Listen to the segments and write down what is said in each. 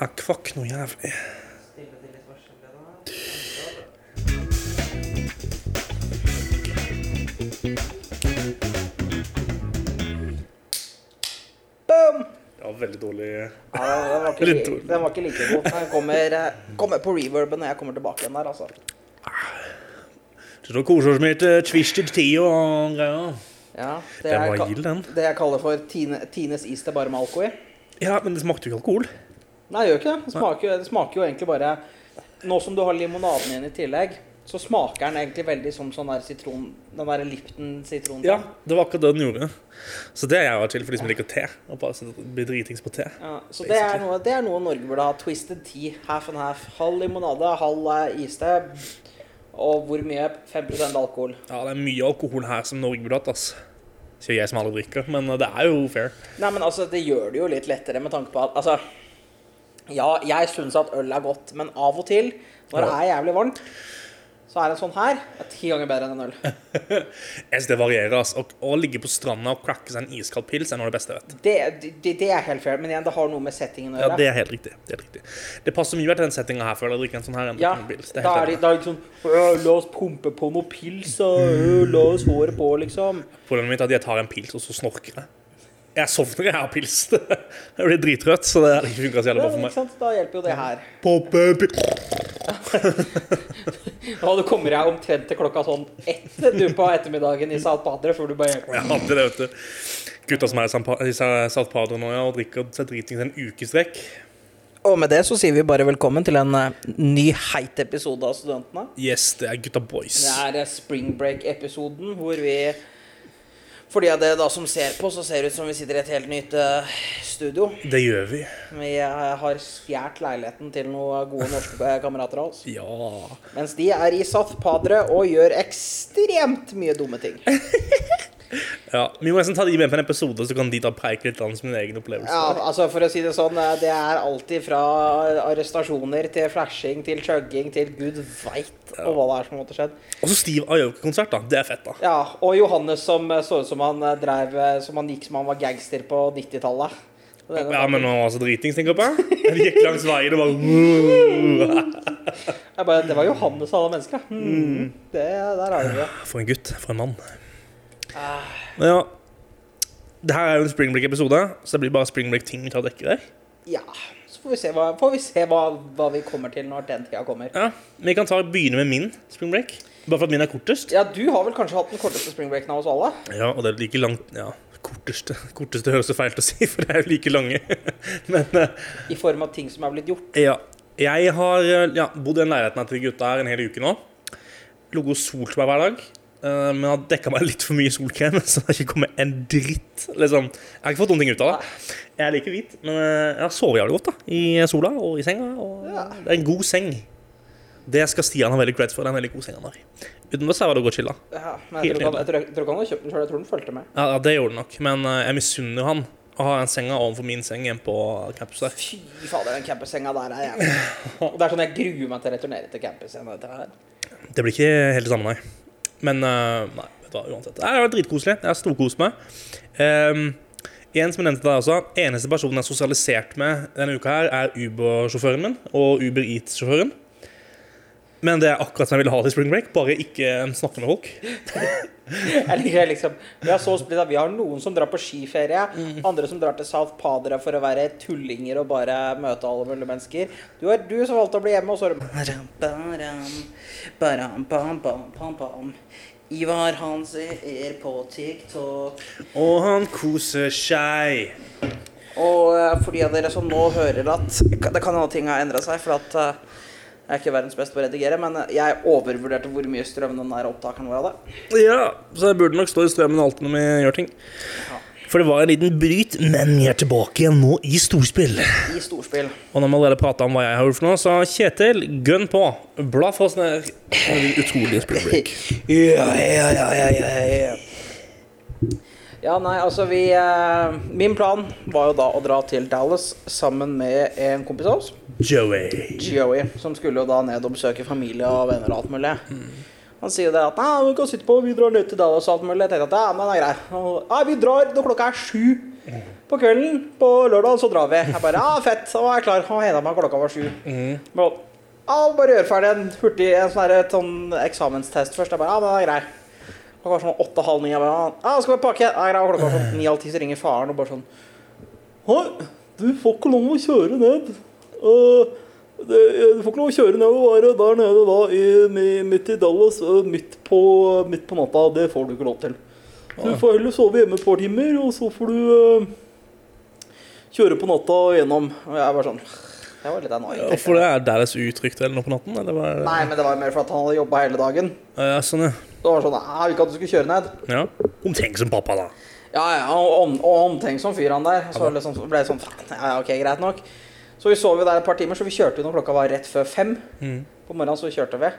Jeg kvakk noe jævlig. Boom! Det var veldig dårlig Ja, den var ikke, dårlig. den var ikke like god. Den kommer, eh, kommer på reverben når jeg kommer tilbake igjen der, altså. Så da koser oss med litt eh, Twisted Tea og greier. Ja, det, Den var gild, den. det jeg kaller for Tine, Tines is til bare med alko i. Ja, men det smakte jo ikke alkohol. Nei, det gjør ikke det. Smaker, det smaker jo egentlig bare Nå som du har limonaden igjen i tillegg, så smaker den egentlig veldig som sånn der sitron Den der Lipton-sitronen. Ja, det var akkurat det den gjorde. Så det er jeg var til for de som liker te. Og bare blir dritings på te. Ja, så det er, noe, det er noe Norge burde ha. Twisted tea, half and half. Halv limonade, halv eh, iste. Og hvor mye? 5% alkohol. Ja, det er mye alkohol her som Norge burde hatt, ass. Sier jeg som aldri drikker, men eh, det er jo fair. Nei, men altså, det gjør det jo litt lettere med tanke på at Altså, ja, jeg syns at øl er godt, men av og til, når det er jævlig varmt, så er en sånn her er ti ganger bedre enn en øl. Jeg synes det varierer, Altså. Å, ligge på stranda og crakke seg en iskald pils er noe av det beste jeg vet. Det, det, det er helt fair, men igjen, det har noe med settingen å Ja, det er helt riktig. Det helt riktig. Det passer mye til den settinga her, føler jeg, drikke en sånn her enn Ja, en pils. Det er da er det da er det sånn La oss pumpe på noe pils, og la oss håret på, liksom. Problemet mitt er at jeg tar en pils, og så snorker jeg. Jeg sovner jeg har pils. Jeg blir drittrøtt, så det har ikke funka så jævlig Ja, bra for ikke meg. sant? Da hjelper jo det her. Poppe. Og du kommer deg omtrent til klokka sånn ett du på ettermiddagen i Salt Padre før du bare Jeg hadde det, vet du. Gutta som er i San Pa- i Sa- South Padre nå, ja, og drikker seg dritings en uke strekk. Og med det så sier vi bare velkommen til en eh, ny heit episode av Studentene. Yes, det er gutta boys. Det er eh, Spring Break-episoden hvor vi For de av dere da som ser på, så ser det ut som vi sitter i et helt nytt uh, studio. Det gjør vi. Vi eh, har stjålet leiligheten til noen gode norske eh, kamerater av oss. Ja. Mens de er i Sath Padre og gjør ekstremt mye dumme ting. ja. Vi må nesten ta de med på en episode, så kan de ta preike litt om sin egen opplevelse. Ja, altså For å si det sånn, eh, det er alltid fra arrestasjoner til flashing til chugging til gud veit og hva det er som måtte skjedd. Og så Steve Aoki-konsert, da. Det er fett, da. Ja, og Johannes som eh, så ut som han eh, drev Som han gikk som han var gangster på 90-tallet. Ja, men han var så dritings, tenker jeg på. Han gikk langs veien og bare bare, det var Johannes av alle mennesker. Mm, det, der har vi det. For en gutt. For en mann. Men ja. Det her er jo en Spring Break-episode, så det blir bare Spring Break-ting vi tar dekke der. Ja, så får vi se hva, får vi se hva, hva vi kommer til når den tida kommer. Ja, Vi kan ta begynne med min Spring Break. Bare for at min er kortest. Ja, du har vel kanskje hatt den korteste springbreaken av oss alle? Ja, og det er like langt Ja, korteste. Korteste høres så feil til å si, for det er jo like lange. Men uh, I form av ting som er blitt gjort. ja. Jeg har eh, ja, bodd i den leiligheten til gutta her en hel uke nå. Ligget solt meg hver dag. Eh, jeg har dekka meg litt for mye solkrem, så det har ikke kommet en dritt. Liksom. Jeg har ikke fått noen ting ut av det. Jeg liker hvit, men eh, jeg har sovet jævlig godt da i sola og i senga. Og Ja. Det er en god seng. Det skal Stian ha veldig cred for. Det er en veldig god seng han har. Uten det så var det å gå chilla. Ja, men jeg tror, han, jeg, tror, jeg tror ikke han har kjøpt den sjøl, jeg tror den fulgte med. Ja, det gjorde han nok. Men eh, jeg misunner jo han å ha en senga overfor min seng hjemme på campus der. Fy fader, den campussenga der er jævlig. Det er sånn jeg gruer meg til å returnere til campus igjen. Det blir ikke helt det samme, nei. Men uh, nei, vet du hva, uansett. Det vært dritkoselig. Jeg har storkost meg. Um, en som jeg nevnte der også, Eneste personen jeg har sosialisert med denne uka, her er Uber-sjåføren min og Uber Eats-sjåføren. Men det er akkurat som jeg ville ha det i Spring Break, bare ikke snakke med folk. Jeg liker liksom Vi har så splitta. Vi har noen som drar på skiferie, andre som drar til South Padre for å være tullinger og bare møte alle mulige mennesker. Du er du som valgte å bli hjemme, og så er det Ivar Hans er på TikTok. Og han koser seg. Og eh, for de av dere som nå hører at Det kan hende ting har endra seg, for at eh, jeg er ikke verdens beste på å redigere, men jeg overvurderte hvor mye strøm den der opptakeren vår hadde. Ja, så jeg burde nok stå i strømmen alltid når vi gjør ting. For det var en liten bryt, men vi er tilbake igjen nå i storspill. I storspill. Og når vi allerede prata om hva jeg har gjort for noe, så Kjetil, gønn på. Bla for oss ned utrolig spring Ja, Ja, ja, ja, ja, ja, ja. Nei, altså vi eh, Min plan var jo da å dra til Dallas sammen med en kompis av oss, Joey. Joey, som skulle jo da ned og besøke familie og venner og alt mulig. Han sier det at Nei, vi kan sitte på, vi drar ned til Dallas og alt mulig. Jeg tenkte at ja, men det er greit. Og, Nei, vi drar når klokka er sju. På kvelden på lørdag så drar vi. Jeg bare Ja, fett. Så var jeg klar. Og henta meg klokka var sju. Mm. Men, ja, bare gjør ferdig en hurtig en sånn, her, et sånn eksamenstest først. Jeg bare, ja, men det er grei. Klokka var sånn åtte-halv ni. Jeg bare, ja, skal vi pakke? Ja, grei. Klokka var sånn ni-halv ti, så ringer faren og bare sånn Hei, du får ikke lov å kjøre ned. Uh, det, du får ikke lov å kjøre ned og være der nede da, i, midt i Dallas, øh, midt på, midt på natta. Det får du ikke lov til. Så du får heller sove hjemme et par timer, og så får du uh, kjøre på natta gjennom. Og jeg var sånn jeg var litt annoying. Ja, for det er deres uttrykk eller noe på natten? Eller er det? Nei, men det var mer for at han hadde jobba hele dagen. Ja, sånn, ja. Det var sånn, jeg vil ikke at du skulle kjøre ned. ja. Omtenk som pappa, da. Ja, ja, og, om- og omtenksom fyr han der. Så liksom, ble det sånn, ja, ok, greit nok. Så vi sov jo der et par timer, så vi kjørte jo når klokka var rett før fem. Mm. På morgenen så kjørte vi.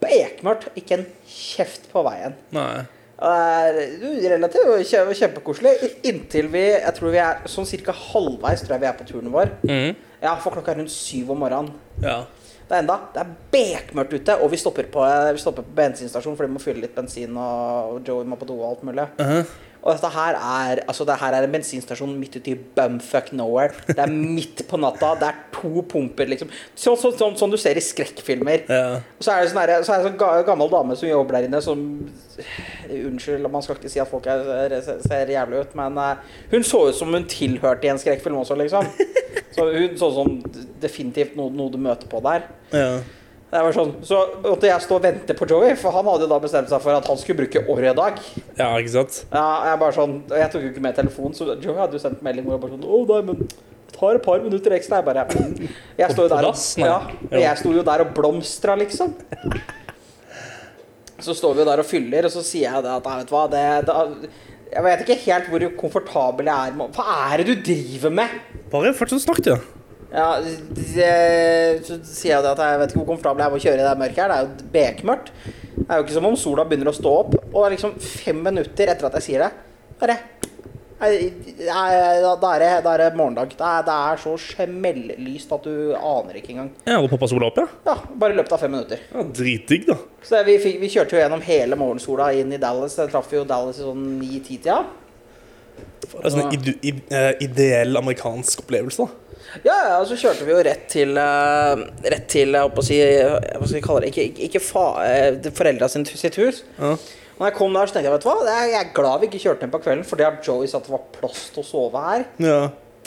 Bekmørkt, ikke en kjeft på veien. Nei. Det er relativt kje- kjempekoselig. Inntil vi, jeg tror vi er sånn cirka halvveis tror jeg vi er på turen vår. Mm. Ja, for klokka er rundt syv om morgenen. Ja. Det er enda, det er bekmørkt ute, og vi stopper på, vi stopper på bensinstasjonen fordi vi må fylle litt bensin, og Joey må på do og alt mulig. Uh-huh. Og dette her er altså det her er en bensinstasjon midt ute i bumfuck nowhere. Det er midt på natta, det er to pumper, liksom. Sånn så, så, så, du ser i skrekkfilmer. ja. Så er det sånn her- så er det sånn ga- gammel dame som jobber der inne, som Unnskyld, man skal ikke si at folk er, ser jævlig ut, men uh, hun så ut som hun tilhørte i en skrekkfilm også, liksom. Så hun så som definitivt noe, noe du møter på der. ja. Det var sånn, Så måtte jeg stå og vente på Joey, for han hadde jo da bestemt seg for at han skulle bruke året i dag. Ja, ikke sant? Ja, jeg bare sånn, jeg tok jo ikke med telefonen, så Joey hadde jo sendt melding hvor jeg bare sånn Å, nei, men tar et par minutter ekstra. Jeg bare mm. Jeg sto jo der, og, ja, jeg sto jo der og blomstra, liksom. Så står vi jo der og fyller, og så sier jeg det at vet hva det, det, Jeg vet ikke helt hvor komfortabel jeg er med Hva er det du driver med? Bare fortsett å snakke, ja. Ja, så sier jeg det at jeg vet ikke hvor komfortabel jeg er med å kjøre i det mørket her. Det er jo bekmørkt. Det er jo ikke som om sola begynner å stå opp. Og liksom fem minutter etter at jeg sier det, bare Da er det, da er det morgendag. Det er, det er så smellyst at du aner ikke engang. Ja, Og poppa sola opp, ja? Ja, Bare i løpet av fem minutter. ja dritdigg, da. Så vi, fikk, vi kjørte jo gjennom hele morgensola inn i Dallas. Jeg traff jo Dallas i sånn ni-ti-tida. Det er sånn eh, ideell amerikansk opplevelse, da. Ja, ja, og så kjørte vi jo rett til eh, Rett til, jeg holdt på å si Hva skal vi kalle det? Ikke, ikke, fa, eh, foreldra sitt hus. Ja. Når jeg kom der, så tenkte jeg vet du hva, jeg er glad vi ikke kjørte ned på kvelden, for det at Joey sa at det var plass til å sove her, ja.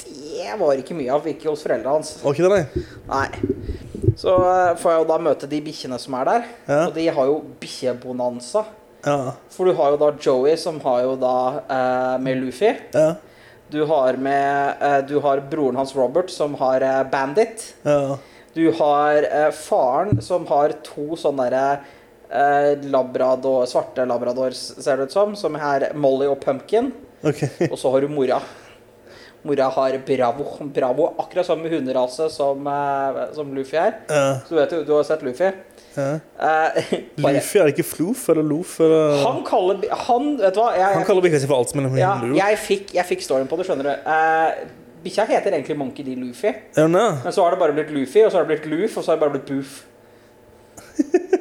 det var ikke mye av, ikke hos foreldra hans. Var ikke det, nei? Nei. Så eh, får jeg jo da møte de bikkjene som er der, Ja. og de har jo bikkjebonanza. Ja. For du har jo da Joey, som har jo da eh, med Luffy. Ja. Du har med eh, Du har broren hans Robert, som har eh, Bandit. Ja. Du har eh, faren, som har to sånne derre labrador, svarte labrador, ser det ut som, som er Molly og Pumpkin. Okay. Og så har du mora. Mora har Bravo. Bravo akkurat samme hunderase som, eh, som Luffy er. Ja. Så du vet jo, du har sett Luffy. Uh, bare, Luffy, er det ikke Floof eller Loof? Eller? han kaller Han, vet du hva? Jeg, Han kaller bikkja si for alt som er ja, lurt. jeg, fikk, jeg fikk storyen på det, skjønner du. Uh, Bikkja heter egentlig Monkey D. Luffy. Men så har det bare blitt Luffy, og så har det blitt Loof, og så har det bare blitt Boof.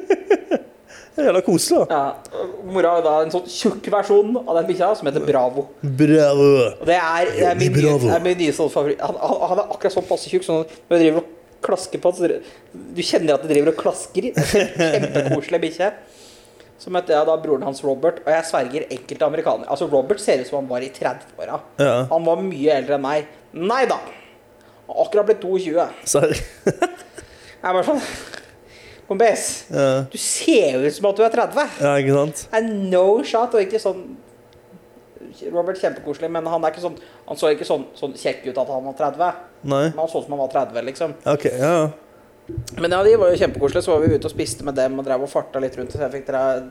Det er jævla koselig, da. Ja, Mora har da en sånn tjukk versjon av den bikkja som heter Bravo. Bravo. Og det er, det er min, Bravo. det er min nye sånn favoritt. Han, han, han er akkurat sånn passe tjukk, sånn når du driver og klasker på så Du kjenner at det driver og klasker. Er Kjempekoselig bikkje. Så møtte jeg da broren hans Robert, og jeg sverger enkelte amerikanere Altså, Robert ser ut som han var i 30-åra. Ja. Han var mye eldre enn meg. Nei da! Han har akkurat blitt 22. Sorry. Jeg bare sånn Kompis, Ja. du ser jo ut som at du er 30. ja, ikke sant? And no shot, og ikke sånn Robert kjempekoselig, men han er ikke sånn Han så ikke sånn, sånn kjekk ut at han var 30. Nei? Men han så ut som han var 30, liksom. Ok, ja. Men ja, de var jo kjempekoselige. Så var vi ute og spiste med dem og drev og farta litt rundt. Så jeg fikk dere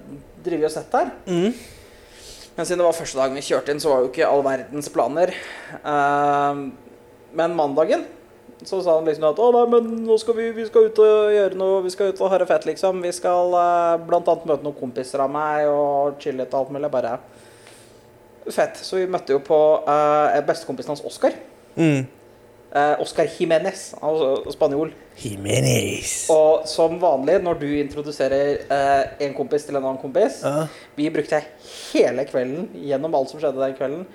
drive og sett der. Mm. Men siden det var første dagen vi kjørte inn, så var jo ikke all verdens planer. Uh, men mandagen så sa han liksom at å nei, men nå skal vi, vi skal ut og gjøre noe, vi skal ut og høre fett, liksom. Vi skal eh, annet møte noen kompiser av meg og chille litt og alt mulig. Bare fett. Så vi møtte jo på eh, bestekompisen hans Oscar. Mm. Eh, Oscar Jimenez, altså spanjol. Jimenez. Og som vanlig når du introduserer eh, en kompis til en annen kompis Ja. Vi brukte hele kvelden gjennom alt som skjedde den kvelden,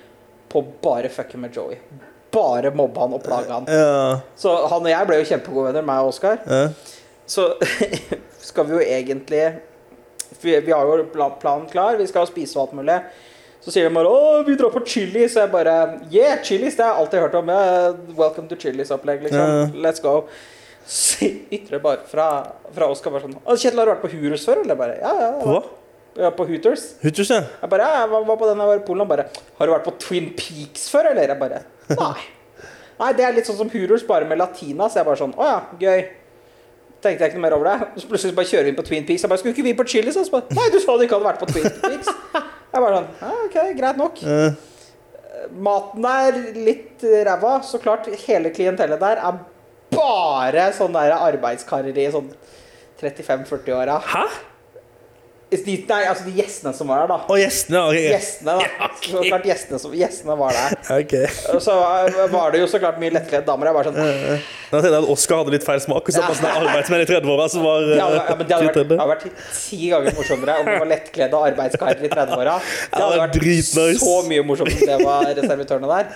på bare fucke med Joey. Bare mobbe han og plage han. Ja. Så han og jeg ble jo kjempegode venner, meg og Oskar. ja. Så skal vi jo egentlig Vi, vi har jo planen klar, vi skal spise og alt mulig. Så sier de bare 'Å, vi drar på Chili', så jeg bare 'Yeah, Chili's', det har jeg alltid hørt om. 'Welcome to Chili's'-opplegg, liksom. Let's go. Så ytrer bare fra, fra Oskar bare sånn Kjetil, har du vært på Hurus før?' Eller bare 'Ja, ja'. Hva? På Hooters. Hooters, ja. Jeg bare, jeg var, var på den i Polen. og bare, har du vært på Twin Peaks før, eller? Jeg bare, nei. Nei, det er litt sånn som Hooters, bare med latina. Så jeg bare sånn, å ja, gøy. Tenkte jeg ikke noe mer over det. Så plutselig bare kjører vi inn på Twin Peaks. Jeg bare, skulle ikke vi på Chili's? Så bare, nei, du sa du ikke hadde vært på Twin Peaks. Jeg bare sånn, ja, ok, greit nok. Maten er litt ræva. Så klart, hele klientellet der er bare sånn der arbeidskarer i sånn 35-40-åra. Hæ? De, nei, altså de gjestene som var der, da. Og gjestene? okay. Gjestene, da. Ja, okay. Så klart gjestene, som, gjestene var der. Okay. Så var det jo så klart mye lettkledde damer. Jeg bare sånn Da tenkte jeg at Oscar hadde litt feil smak. Og så var det arbeidsmenn i 30-åra som var ja, men det hadde, vært, det 30. hadde vært ti ganger morsommere om det var lettkledde arbeidskarer i 30-åra. Det hadde vært så mye morsomt om det var reservitørene der.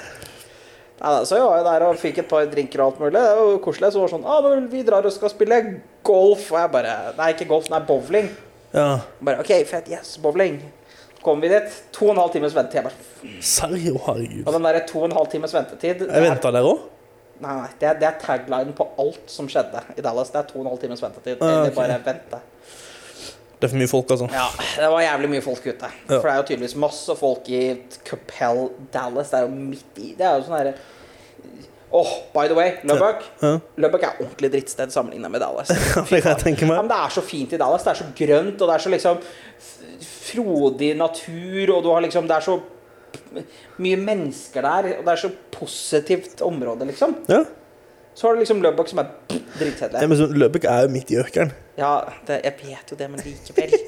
Nei, så jeg var jo der og fikk et par drinker og alt mulig. Det var jo koselig. Så var det sånn ah, men Vi drar og skal spille golf. Og jeg bare Nei, ikke golf, nei, bowling. Ja. Bare, OK, fett. Yes, bowling. Kommer kom vi dit. To og en halv times ventetid. Jeg bare? Herregud. og den der to og en halv times ventetid Jeg venta der òg? Nei, nei, det er, det er taglinen på alt som skjedde i Dallas. Det er to og en halv times ventetid. Ah, Eller ok. bare vente. Det er for mye folk, altså. Ja, det var jævlig mye folk ute. Ja. For det er jo tydeligvis masse folk i Capel, Dallas. Det er jo midt i Det er jo sånn herre Åh, by the way, Lubbock. Ja. Lubbock er ordentlig drittsted sammenlignet med Dallas. Det Ja, det er så fint i Dallas. Det er så grønt, og det er så liksom frodig natur, og du har liksom Det er så mye mennesker der, og det er så positivt område, liksom. Ja. Så har du liksom Lubbock som er Ja, dritkjedelig. men så er jo midt i ørkenen. Ja, det, jeg vet jo det, men likevel.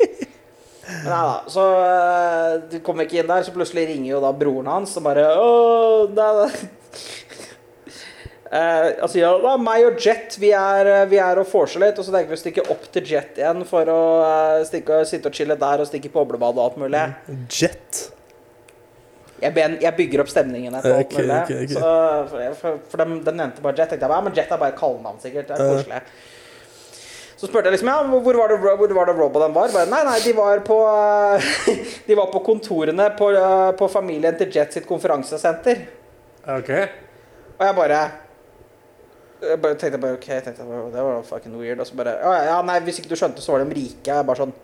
Men nei da, så øh, du kom ikke inn der, så plutselig ringer jo da broren hans og bare Åh, det er Eh, altså, ja, er meg og Jet, vi er, eh, vi er og vorser litt. Og så tenker vi å stikke opp til Jet igjen for å eh, stikke, sitte og chille der og stikke i boblebad og alt mulig. Jet. Jeg, ben, jeg bygger opp stemningen her. på alt Ok, mulig. ok, ok. Så, for for, for den, de nevnte bare Jet. tenkte jeg, ja, men Jet er bare kallenavn, sikkert. Det er koselig. Så spurte jeg liksom, ja, hvor var det, hvor var det Rob og dem var? Bare, nei, nei, de var på, de var på kontorene på, eh, på familien til Jet sitt konferansesenter. Ok. Og jeg bare jeg bare tenkte bare, ok, jeg tenkte, det var fucking weird. Og så bare, ja, ja, nei, hvis ikke du skjønte, så var de rike. Jeg bare sånn,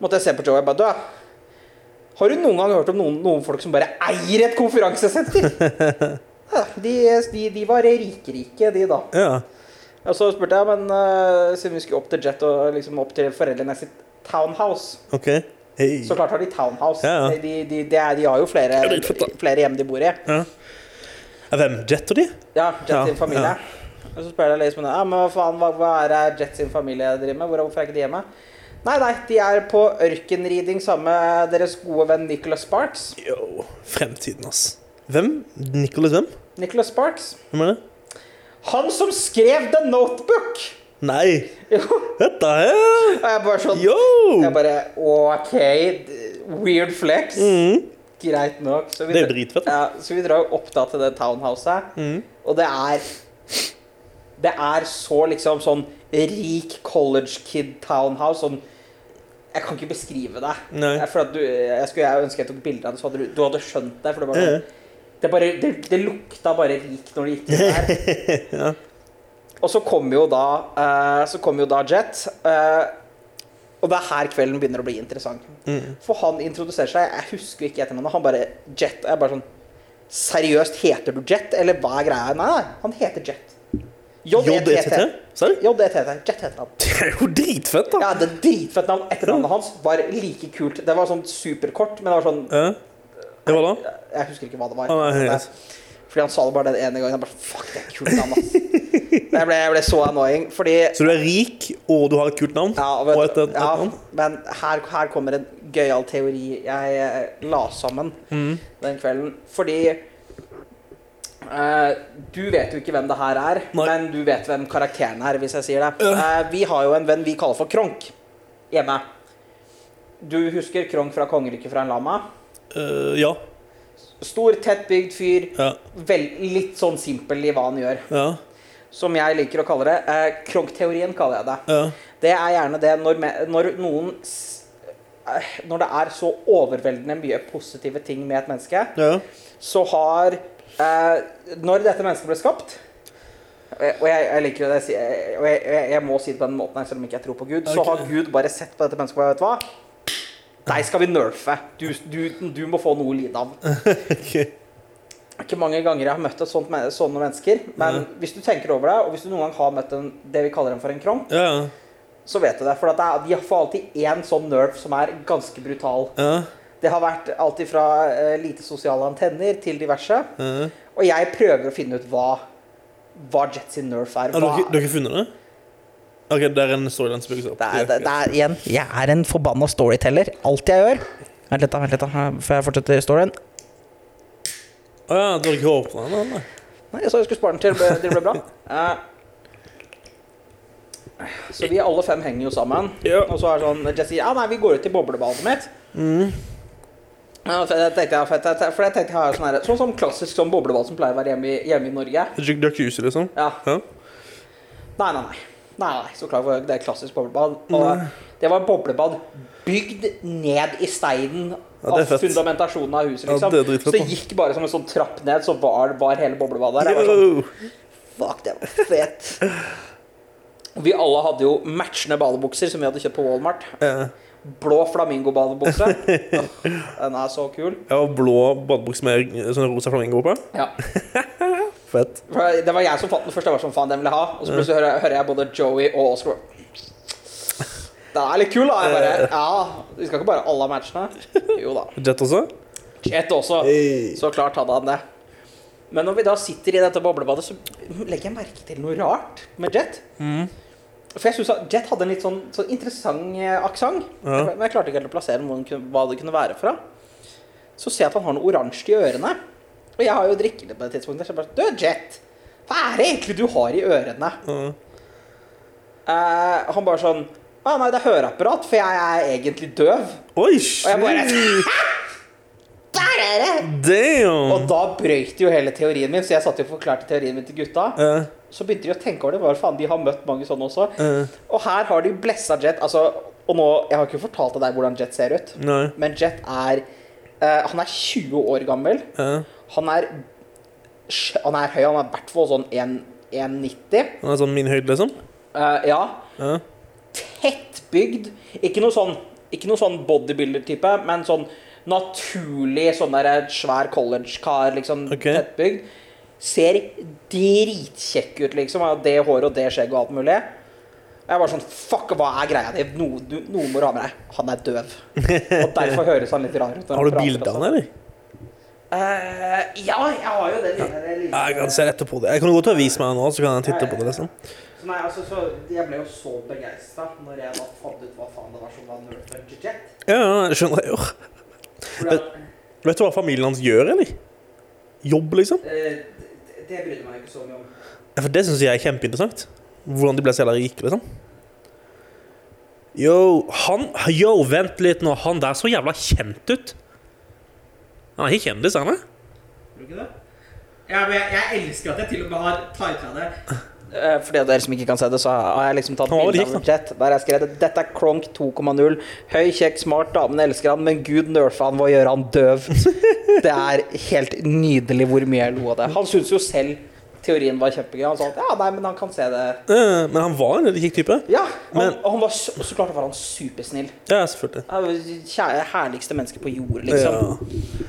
måtte jeg se på Joe, jeg bare, du, har du noen gang hørt om noen, noen folk som bare eier et konferansesenter? Ja, de, de, de var rike-rike, de da. Ja. Og så spurte jeg, men uh, siden vi skulle opp til Jet og liksom opp til foreldrene sitt townhouse, OK. hey. så klart har de townhouse. Ja, ja. De, de, de, de har jo flere, Ja, er flere hjem de bor i. Ja. Hvem? Jet og de? Ja, Jet Ja, sin familie. ja. Og så spør jeg liksom ja, men hva faen, hva, hva er det Jet sin familie driver med? Hvorfor er ikke de hjemme? Nei, nei, de er på ørkenriding sammen med deres gode venn Nicholas Sparks. Yo, fremtiden, ass. Hvem? Nicholas hvem? Nicholas Sparks. Hvem er det? Han som skrev The Notebook! Nei! Jo, Dette her og jeg bare sånn Yo! Jeg bare OK, weird flex. Mm. Greit nok. Så vi, Det er jo dritfett. ja, så vi drar jo opp da til det townhouset, Mm. og det er Det er så liksom sånn rik college kid townhouse. Sånn Jeg kan ikke beskrive det. Jeg, du, jeg skulle jeg ønske jeg tok bilde av det, så hadde du, du hadde skjønt det. For det, bare, Ja. sånn, det, bare, det, det lukta bare rik når det gikk inn der. Ja. Og så kom jo da eh, Så kom jo da Jet. eh, og det er her kvelden begynner å bli interessant. Mm. For han introduserer seg Jeg husker ikke etternavnet. Han bare Jet. Jeg bare sånn Seriøst, heter du Jet, eller hva er greia? Nei, nei, han heter Jet. JETT? Serr? JETT. Jet heter han. Det er jo dritfett, da. Ja, det er dritfett navn. Etternavnet hans var like kult. Det var sånn superkort, men det var sånn Ja. Det var da? Jeg husker ikke hva det var. Ah, nei. Fordi han sa det bare den ene gangen. Jeg bare, Fuck, det er et kult navn, ass. Jeg ble, jeg ble så annoying, fordi Så du er rik, og du har et kult navn? Ja, vet, og et, et, et ja navn? men her, her kommer en gøyal teori jeg eh, la sammen Mm. den kvelden. Fordi uh, du vet jo ikke hvem det her er, Nei. men du vet hvem karakteren er, hvis jeg sier det. Uh, vi har jo en venn vi kaller for Kronk hjemme. Du husker Kronk fra Kongeriket fra en lama? Uh, ja. Stor, tett bygd fyr. Ja. Vel, litt sånn simpel i hva han gjør. Ja. Som jeg liker å kalle det. Eh, Kronk-teorien kaller jeg det. Ja. Det er gjerne det når, når noen eh, Når det er så overveldende mye positive ting med et menneske, Ja. så har eh, Når dette mennesket ble skapt og jeg, jeg liker det, og jeg, jeg, jeg må si det på den måten selv om ikke jeg tror på Gud. Så har Gud bare sett på dette mennesket og vet du hva? Deg skal vi nerfe. Du, du, du må få noe å lide av. okay. Ikke mange ganger jeg har møtt et sånt, sånne mennesker. Men hvis du tenker over det, og hvis du noen gang har møtt en, det vi kaller dem for en kronk, Ja. så vet du det. For det er, de får alltid én sånn nerf som er ganske brutal. Ja. Det har vært alt fra uh, lite sosiale antenner til diverse. Ja. Og jeg prøver å finne ut hva, hva Jets nerf er. Har dere, dere funnet det? Ok, det er en storyline som bygges opp. det, er, det, det er igjen Jeg er en forbanna storyteller. Alt jeg gjør. Vent litt, da. vent litt da Før jeg fortsetter storyen. Å ja, du har ikke åpna den? Nei. Nei, jeg sa jeg skulle spare den til det ble bra. Eh, så vi alle fem henger jo sammen. Ja. Og så er sånn Jesse ja, nei, vi går ut til boblebadet mitt. Ja, for jeg tenkte, jeg- for jeg tenkte, for jeg tenkte jeg sånn, her, sånn som klassisk sånn boblebad som pleier å være hjemme i, hjemme i Norge. Jacuzzi, liksom? Ja. Ja. Nei, nei, nei. Nei, så klart for det er klassisk boblebad. Og det var boblebad bygd ned i steinen Ja, det av fundamentasjonen av huset, Ja, liksom. det er dritfett, så det gikk bare som en sånn trapp ned, så var, var hele boblebadet der. Sånn, Fuck, det var fett. Vi alle hadde jo matchende badebukser som vi hadde kjøpt på Walmart. Ja. Blå flamingo-badebukse. Den er så kul. Ja, blå badebukse med sånn rosa flamingo på. Ja. Fett. For Det var jeg som fant den først. Jeg var sånn, faen, den vil jeg ha. Og så plutselig hører, hører jeg både Joey og Oscar. Den er litt kul, da. Jeg bare, ja, Vi skal ikke bare alle matchene. Jo da. Jet også? Jet også. Hey. Så klart hadde han det. Men når vi da sitter i dette boblebadet, så legger jeg merke til noe rart med Jet. For jeg synes at Jet hadde en litt sånn, sånn interessant eh, aksent. Ja. Men jeg klarte ikke helt å plassere hva det kunne være fra. Så ser jeg at han har noe oransje i ørene. Og jeg har jo drikkende på det tidspunktet. Så jeg bare Du, Jet! Hva er det egentlig du har i ørene? Mm. Eh, han bare sånn Å nei, det er høreapparat, for jeg er egentlig døv. Oi, Og jeg bare! Der er det! Damn! Og da brøyt jo hele teorien min, så jeg satt jo og forklarte teorien min til gutta. Uh. Så begynte de å tenke over det. Hva faen, de har møtt mange sånne også. Uh. Og her har de blessa Jet. Altså, og nå, Jeg har ikke fortalt deg hvordan Jet ser ut, Nei. men Jet er uh, Han er 20 år gammel. Ja. Han er Han er høy. Han er i hvert fall sånn 1,90. Han er sånn min høyde, liksom? Uh, ja. Ja. Tettbygd. Ikke noe sånn Ikke noe sånn bodybuilder-type, men sånn naturlig sånn der svær college-kar, liksom. Okay. Tettbygd. Ser dritkjekk ut, liksom. Har det håret og det skjegget og alt mulig. Jeg var sånn Fuck, hva er greia di? Noe, må du ha med deg. Han er døv. Og derfor høres han litt rar ut. Har du bilde av han, eller? Eh, ja, jeg har jo det lille, det lille. Ja, jeg kan se rett på det. Jeg kan godt vise meg nå, så kan jeg titte på det. liksom Så nei, altså, så Jeg ble jo så begeistra når jeg da fant ut hva faen det var som var Nerf Jet. Ja, jeg skjønner jo. Fordi Vet du hva familien hans gjør, eller? Jobb, liksom? Uh, det, det brydde meg ikke så mye om. Ja, For det syns jeg er kjempeinteressant. Hvordan de ble så jævla rike, liksom. Yo, han Yo, vent litt nå. Han der så jævla kjent ut. Han er ikke kjendis, han er? Tror du ikke det? Ja, men jeg, jeg elsker at jeg til og med har tighta det. Eh, For de av dere som ikke kan se det, så har jeg liksom tatt bilde av Jet. Der jeg skrev Dette er Kronk 2,0. Høy, kjekk, smart, damene elsker han, men gud nerfa han ved å gjøre han døv. Det er helt nydelig hvor mye jeg lo av det. Han syntes jo selv teorien var kjempegøy. Han sa at ja, nei, men han kan se det. Eh, Men han var en veldig kjekk type. Ja, Men- og han var så, så klart var han supersnill. Ja, selvfølgelig. Det kjære, herligste menneske på jord, liksom. Ja.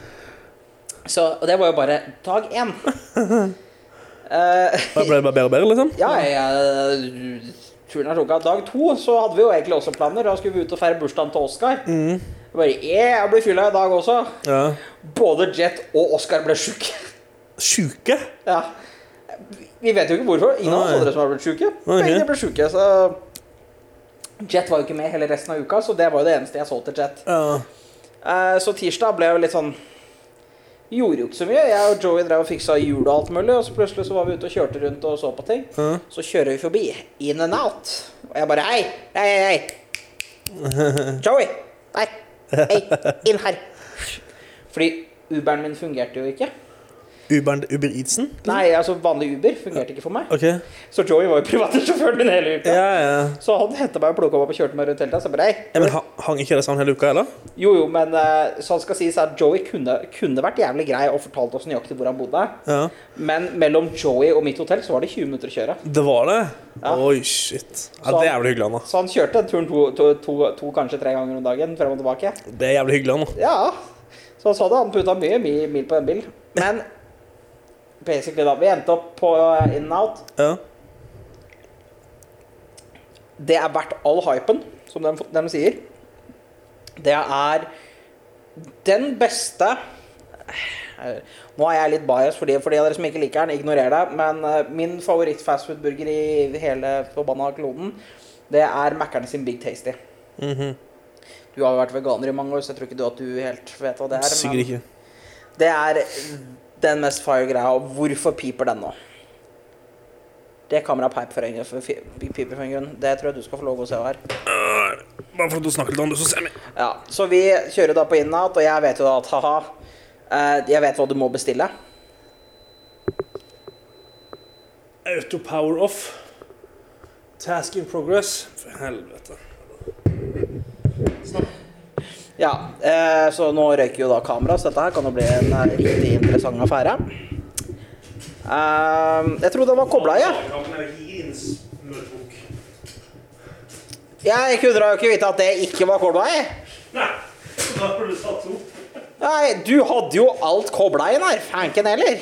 Så, og det var jo bare dag én. Eh, Da ble det bare bedre og bedre, liksom? ja, jeg, turen er tok av. Dag to så hadde vi jo egentlig også planer. Da skulle vi ut og feire bursdagen til Oscar. Mm. Bare, yeah, jeg blir fylla i dag også. Ja. Både Jet og Oscar ble sjuke. Sjuke? Ja. Vi vet jo ikke hvorfor. Ingen av oss andre som har blitt sjuke. Begge ble sjuke, så Jet var jo ikke med hele resten av uka, så det var jo det eneste jeg så til Jet. Ja. Eh, Så tirsdag ble jo litt sånn Gjorde jo ikke så mye. Jeg og Joey drev og fiksa hjul og alt mulig, og så plutselig så var vi ute og kjørte rundt og så på ting. Mm. Så kjører vi forbi In and Out, og jeg bare Hei, hei, hei. Joey! Der. Hei, inn her. Fordi Uberen min fungerte jo ikke. Uber, Uber Eatsen? Nei, altså vanlig Uber fungerte ikke for meg. Okay. Så Joey var jo privatsjåføren min hele uka. Ja, ja. Så han henta meg og plukka meg opp og kjørte meg rundt hele tida. Ja men hang ikke det sammen hele uka, eller? Jo, jo, men så han skal sies at Joey kunne, kunne vært jævlig grei og fortalt oss nøyaktig hvor han bodde. Ja. Men mellom Joey og mitt hotell så var det 20 minutter å kjøre. Det var det? Ja. Oi, shit. Ja, det er jævlig hyggelig, Anna. Så han kjørte turen to, to, to, to kanskje tre ganger om dagen frem og tilbake. Det er jævlig hyggelig, Anna. Ja. Så han sa det. han putta mye mil på den bilen. Men basically, da. Vi endte opp på eh, in and out. Ja. Det er verdt all hypen, som de, de sier. Det er den beste eh, Nå er jeg litt bias for de, av dere som ikke liker den, ignorer det. Men eh, min favoritt-fastfood-burger i hele forbanna kloden, det er Mækkern sin Big Tasty. Mhm. Du har jo vært veganer i mange år, så jeg tror ikke du at du helt vet hva det er. Sikkert ikke. Det er den mest fire greia. Og hvorfor piper den nå? Det kameraet peip for en, for, piper for en grunn. Det tror jeg du skal få lov å se her. Uh, Bare for at du snakker litt om det, så ser vi. Ja, Så vi kjører da på in-out, og jeg vet jo da at ha-ha eh, Jeg vet hva du må bestille. Auto power off. Task in progress. For helvete. Ja, eh, Så nå røyker jo da kamera, så dette her kan jo bli en eh, riktig interessant affære. Eh, jeg trodde det var kobla i. jeg. Jeg kunne jo ikke vite at det ikke var kobla i. Nei, da har du satt to. Nei, du hadde jo alt kobla inn her. Fanken heller.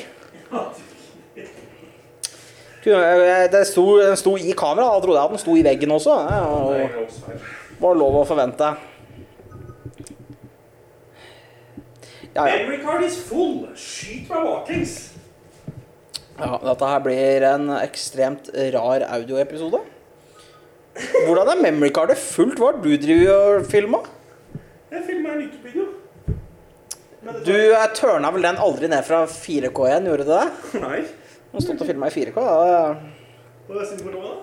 Kunne- Det sto, den sto i kamera. Da trodde jeg at den sto i veggen også. Det var lov å forvente. Ja, ja. Memory card is full. Skyt meg baklengs. ja dette her blir en ekstremt rar audioepisode. Hvordan er memory cardet fullt? Hva har du drevet og filma? Jeg filmer en YouTube-video. Du tørna vel den aldri ned fra 4K igjen, gjorde du det? Nei. Du har stått og filma i 4K. Da. Hva er synden da?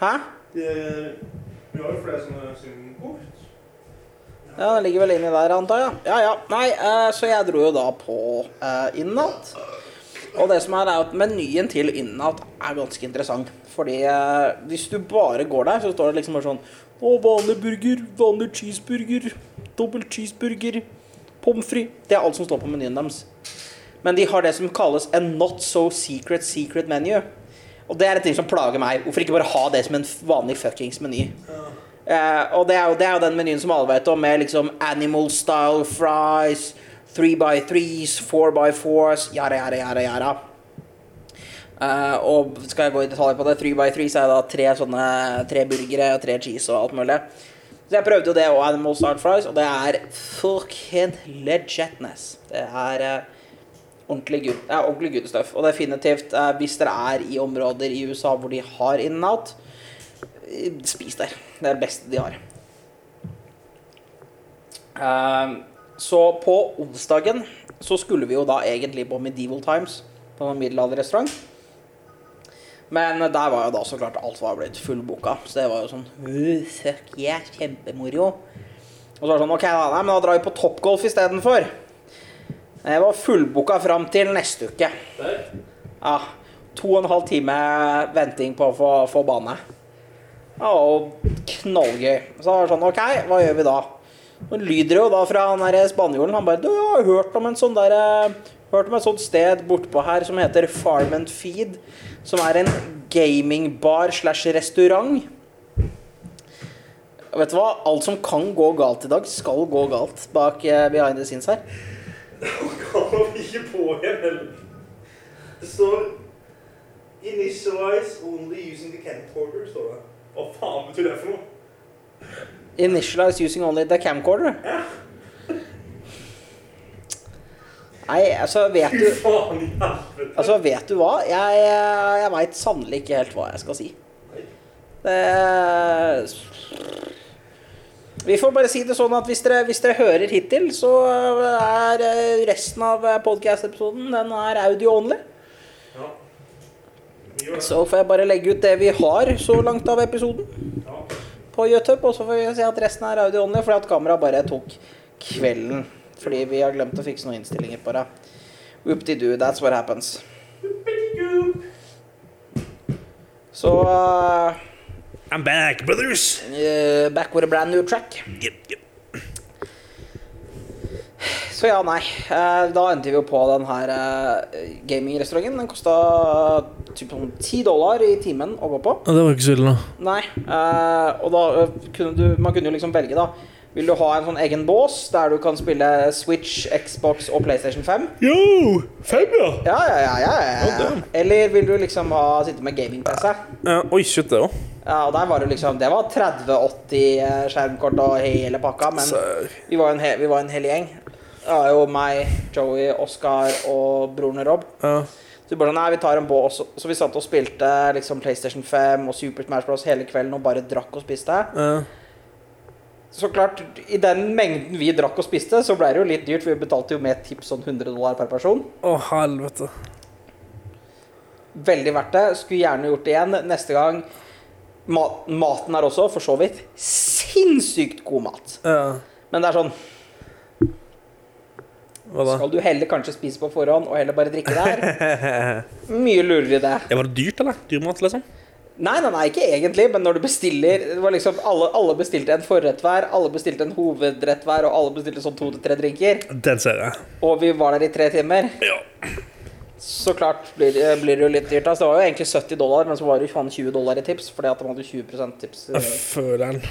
Hæ? Vi har jo flere sånne syndkort. Ja, Den ligger vel inni der, antar jeg. Ja, ja. Nei, eh, så jeg dro jo da på eh, Innat. Og det som er, er at menyen til Innat er ganske interessant. Fordi eh, hvis du bare går der, så står det liksom bare sånn Å, vanlig burger, vanlig cheeseburger, dobbel cheeseburger, pommes frites. Det er alt som står på menyen deres. Men de har det som kalles a not so secret secret menu. Og det er en ting som plager meg. Hvorfor ikke bare ha det som en vanlig fuckings meny? Eh, og det er, jo, det er jo den menyen som alle vet om, med liksom animal style fries, 3x3s, 4x4s, yara, yara. jara, jara. Eh, og skal jeg gå i detalj på det, 3x3s er da tre sånne tre burgere og tre cheese og alt mulig. Så jeg prøvde jo det og animal style fries, og det er fucking legitness. Det er uh, ordentlig good, det er ordentlig good stuff. Og definitivt, eh, hvis dere er i områder i USA hvor de har in and out, spis der. Det er det beste de har. Ehm, så på onsdagen så skulle vi jo da egentlig på Medieval Times, på en middelalderrestaurant. Men der var jo da så klart alt var blitt fullboka, så det var jo sånn «Øh, Fuck yeah, kjempemoro. Og så var det sånn, ok da, nei, men da drar vi på Topgolf istedenfor. Det var fullboka fram til neste uke. Ja, to og en halv time venting på å få, få bane. Ja, og knallgøy. Så var det sånn, ok, hva gjør vi da? Så lyder det jo da fra han der spanjolen, han bare, du, jeg har hørt om en sånn der, eh, hørt om et sånt sted bortpå her som heter Farm and Feed, som er en gamingbar slash restaurant. Vet du hva? Alt som kan gå galt i dag, skal gå galt bak eh, behind the scenes her. Kan vi ikke på igjen, eller? Det står Initialize only using the camcorder, står det. Hva faen betyr det for noe? Initialize using only the camcorder. Ja. Nei, altså, vet du Faen. Altså, vet du hva? Jeg, jeg veit sannelig ikke helt hva jeg skal si. Det Vi får bare si det sånn at hvis dere, hvis dere hører hittil, så er resten av podcast-episoden Den er audio only. Ja. Vi gjør det. Så får jeg bare legge ut det vi har så langt av episoden på YouTube, og så får vi si at resten er audio only, fordi at kameraet bare tok kvelden fordi vi har glemt å fikse noen innstillinger på det. Whoop-de-doo, that's what happens. Så uh, I'm back, brothers! uh, Back with a brand new track. Yep, yep. Så ja, nei. Eh, da endte vi jo på den her uh, gamingrestauranten. Den kosta typ sånn 10 dollar i timen å gå på. Ja, det var ikke så ille, da. Nei. eh, og da eh, kunne du Man kunne jo liksom velge, da. Vil du ha en sånn egen bås der du kan spille Switch, Xbox og PlayStation 5? Yo! Fem, ja! Ja, ja, ja, ja, ja. Eller vil du liksom ha sitte med gaming-PC? ja oi, shit, det òg. Ja, og der var det liksom Det var 30-80 eh, skjermkort og hele pakka, men vi var en, he vi var en hel gjeng. Det er jo meg, Joey, Oscar og broren Rob. Ja. Så vi bare nei, vi tar en bås. Så vi satt og spilte liksom PlayStation 5 og Super Smash Bros. hele kvelden og bare drakk og spiste. Ja. Så klart, i den mengden vi drakk og spiste, så ble det jo litt dyrt, for vi betalte jo med tips sånn 100 dollar per person. Å, helvete. Veldig verdt det. Skulle gjerne gjort det igjen neste gang. Ma maten er også, for så vidt, sinnssykt god mat. Ja. Men det er sånn? Skal du heller kanskje spise på forhånd og heller bare drikke der? Mye lurere det. Ja, var det dyrt, eller? Dyrmat, liksom? Nei, nei, nei, ikke egentlig, men når du bestiller det var liksom, alle, alle bestilte en forrett hver, alle bestilte en hovedrett hver, og alle bestilte sånn to til tre drinker. Den ser jeg. Og vi var der i tre timer. Ja. Så klart blir, blir det jo litt dyrt. Altså, det var jo egentlig 70 dollar, men så var det jo 20 dollar i tips, fordi at de hadde 20% tips. Jeg føler den.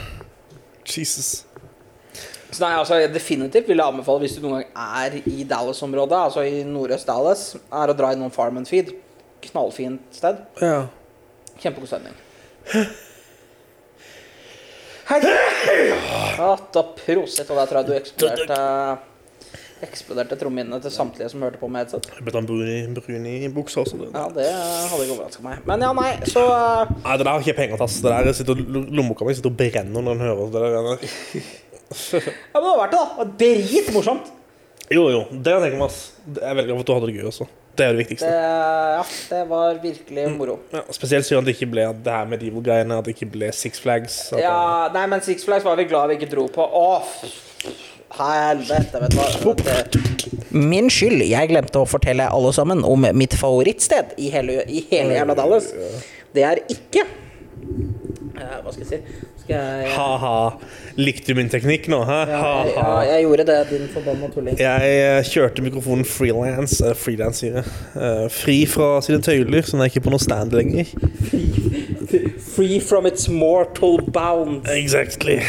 Jesus. Så nei, altså definitivt vil jeg anbefale hvis du noen gang er i Dallas-området, altså i nordøst Dallas, er å dra innom Farm and Feed. Knallfint sted. Ja. Kjempegod stemning. Hei! Ja, da prosit, og der tror jeg du eksploderte Eksploderte trommehinnene til samtlige som hørte på med headset. Jeg ble tatt brun brun i buksa også. Det. Ja, det hadde ikke overraska meg. Men ja, nei, så Nei, det der har ikke penger til. ass. Det der sitter, Lommeboka mi sitter og brenner når den hører det der. Ja, men det var verdt det, da. Det Dritmorsomt. Jo, jo. Det kan jeg tenke meg. ass. Jeg er veldig glad for at du hadde det gøy også. Det er det Det, viktigste. ja, det var virkelig moro. Ja, spesielt siden det ikke ble det her medieval-greiene. At det ikke ble Six Flags. At Ja, nei, men Six Flags var vi glad vi ikke dro på. Å, f- helvete, vet du hva. Det- Min skyld. Jeg glemte å fortelle alle sammen om mitt favorittsted i hele, i hele jævla Dallas. Det er ikke Eh, Hva skal jeg si? Skal jeg Ha-ha. Likte du min teknikk nå? Hæ? ja, jeg, ja, Ha-ha. jeg gjorde det, din forbanna tulling. Jeg eh, kjørte mikrofonen freelance, eh, freelance sier jeg. Eh, fri fra sine tøyler, så den er ikke på noe stand lenger. Free from its mortal bounds. Exactly.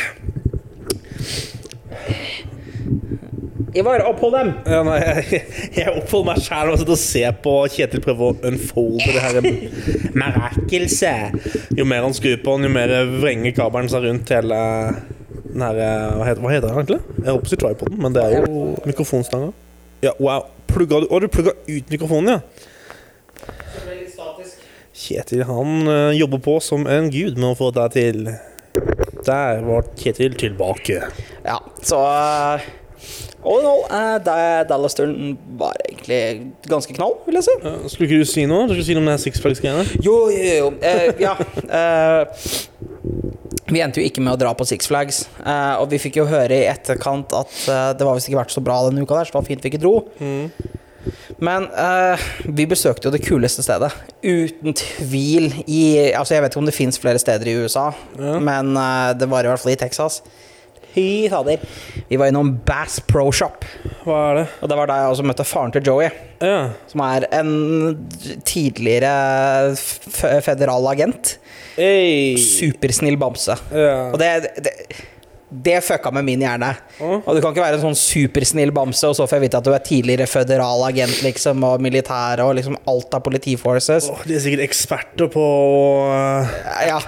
Ivar, opphold dem! Ja, nei, jeg, jeg oppholder meg sjæl og sitter og ser på Kjetil prøve å unfolde det her merakelse. Jo mer han skrur på den, jo mer vrenger kabelen seg rundt hele den her Hva heter, hva heter det egentlig? Jeg holdt på å si tripoden, men det er jo mikrofonstanga. Ja, wow. Plugga du Å, du plugga ut mikrofonen, ja. Kjetil han eh, jobber på som en gud med å få deg til. Der var Kjetil tilbake. Ja, så uh, All in all, uh, Dallas Turn var egentlig ganske knall, vil jeg si. Uh, skulle ikke du si noe? Du skulle si noe om det her Six Flags-greiene? Jo, jo, jo. Uh, ja. eh, vi endte jo ikke med å dra på Six Flags, eh, og vi fikk jo høre i etterkant at eh, det var visst ikke vært så bra denne uka der, så det var fint vi ikke dro. Men uh, vi besøkte jo det kuleste stedet. Uten tvil i Altså, jeg vet ikke om det fins flere steder i USA, men uh, det var i hvert fall i Texas. Fy fader. Vi var innom Bass Pro Shop, Hva er det? og det var da jeg også møtte faren til Joey. Ja. Som er en tidligere federal agent. Hey. Supersnill bamse. Ja. Og det, det, det fucka med min hjerne. Mm. Og du kan ikke være en sånn supersnill bamse, og så får jeg vite at du er tidligere føderal agent liksom, og militær og liksom alt av politiforces. Åh, de er sikkert eksperter på uh, Ja,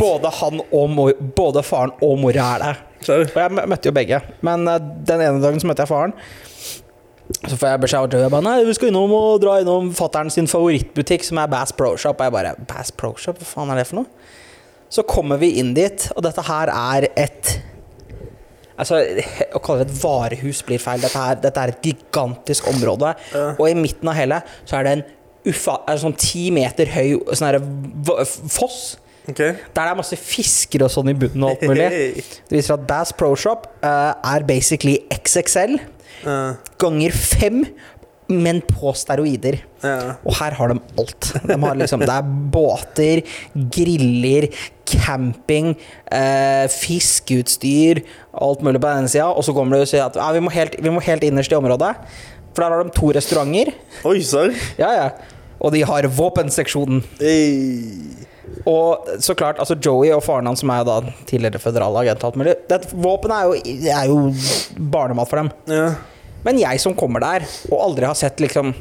både han og mor, både faren og mora er det. Sorry. Og jeg møtte jo begge. Men uh, den ene dagen så møtte jeg faren. Så får jeg beskjed av Joey. Jeg bare, Nei, vi skal innom og dra innom fattern sin favorittbutikk, som er Bass Pro Shop. Og jeg bare Bass Pro Shop? Hva faen er det for noe? Så kommer vi inn dit, og dette her er et Altså, Å kalle det et varehus blir feil. Dette, er, dette er et gigantisk område. Og i midten av hele så er det en uffa, det sånn ti meter høy sånn foss Okay. Der det er masse fisker og sånn i bunnen og alt mulig. Det viser at Bass Pro Shop uh, er basically XXL uh. ganger fem, men på steroider. ja. Og her har de alt. De har liksom, det er båter, griller, camping, eh, fiskeutstyr, alt mulig på den sida. Og så kommer du og sier at ja, vi, må helt, vi må helt innerst i området. For der har de to restauranter. Oi? Ja, ja. Og de har våpenseksjonen. Hey. Og så klart, altså Joey og faren hans, som er da tidligere føderalagent alt mulig det, Våpen er jo, er jo barnemat for dem. Ja. Men jeg som kommer der, og aldri har sett liksom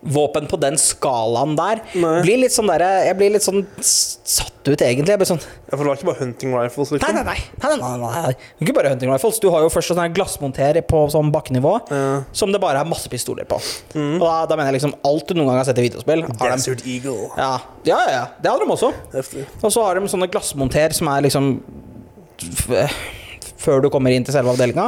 våpen på den skalaen der, blir litt sånn der, jeg blir litt sånn satt ut, egentlig. Jeg blir sånn ja, for det var ikke bare hunting rifles, liksom? nei, nei. nei, nei, nei, nei. Ikke bare hunting rifles. Du har jo først sånn glassmonter på sånn bakkenivå, Ja. som det bare er masse pistoler på. Og da, da mener jeg liksom alt du noen gang har sett i videospill. Har de, Desert Eagle. ja, ja, ja, ja. Det hadde de også. Heftig. Og så har de sånne glassmonter som er liksom Før du kommer inn til selve avdelinga.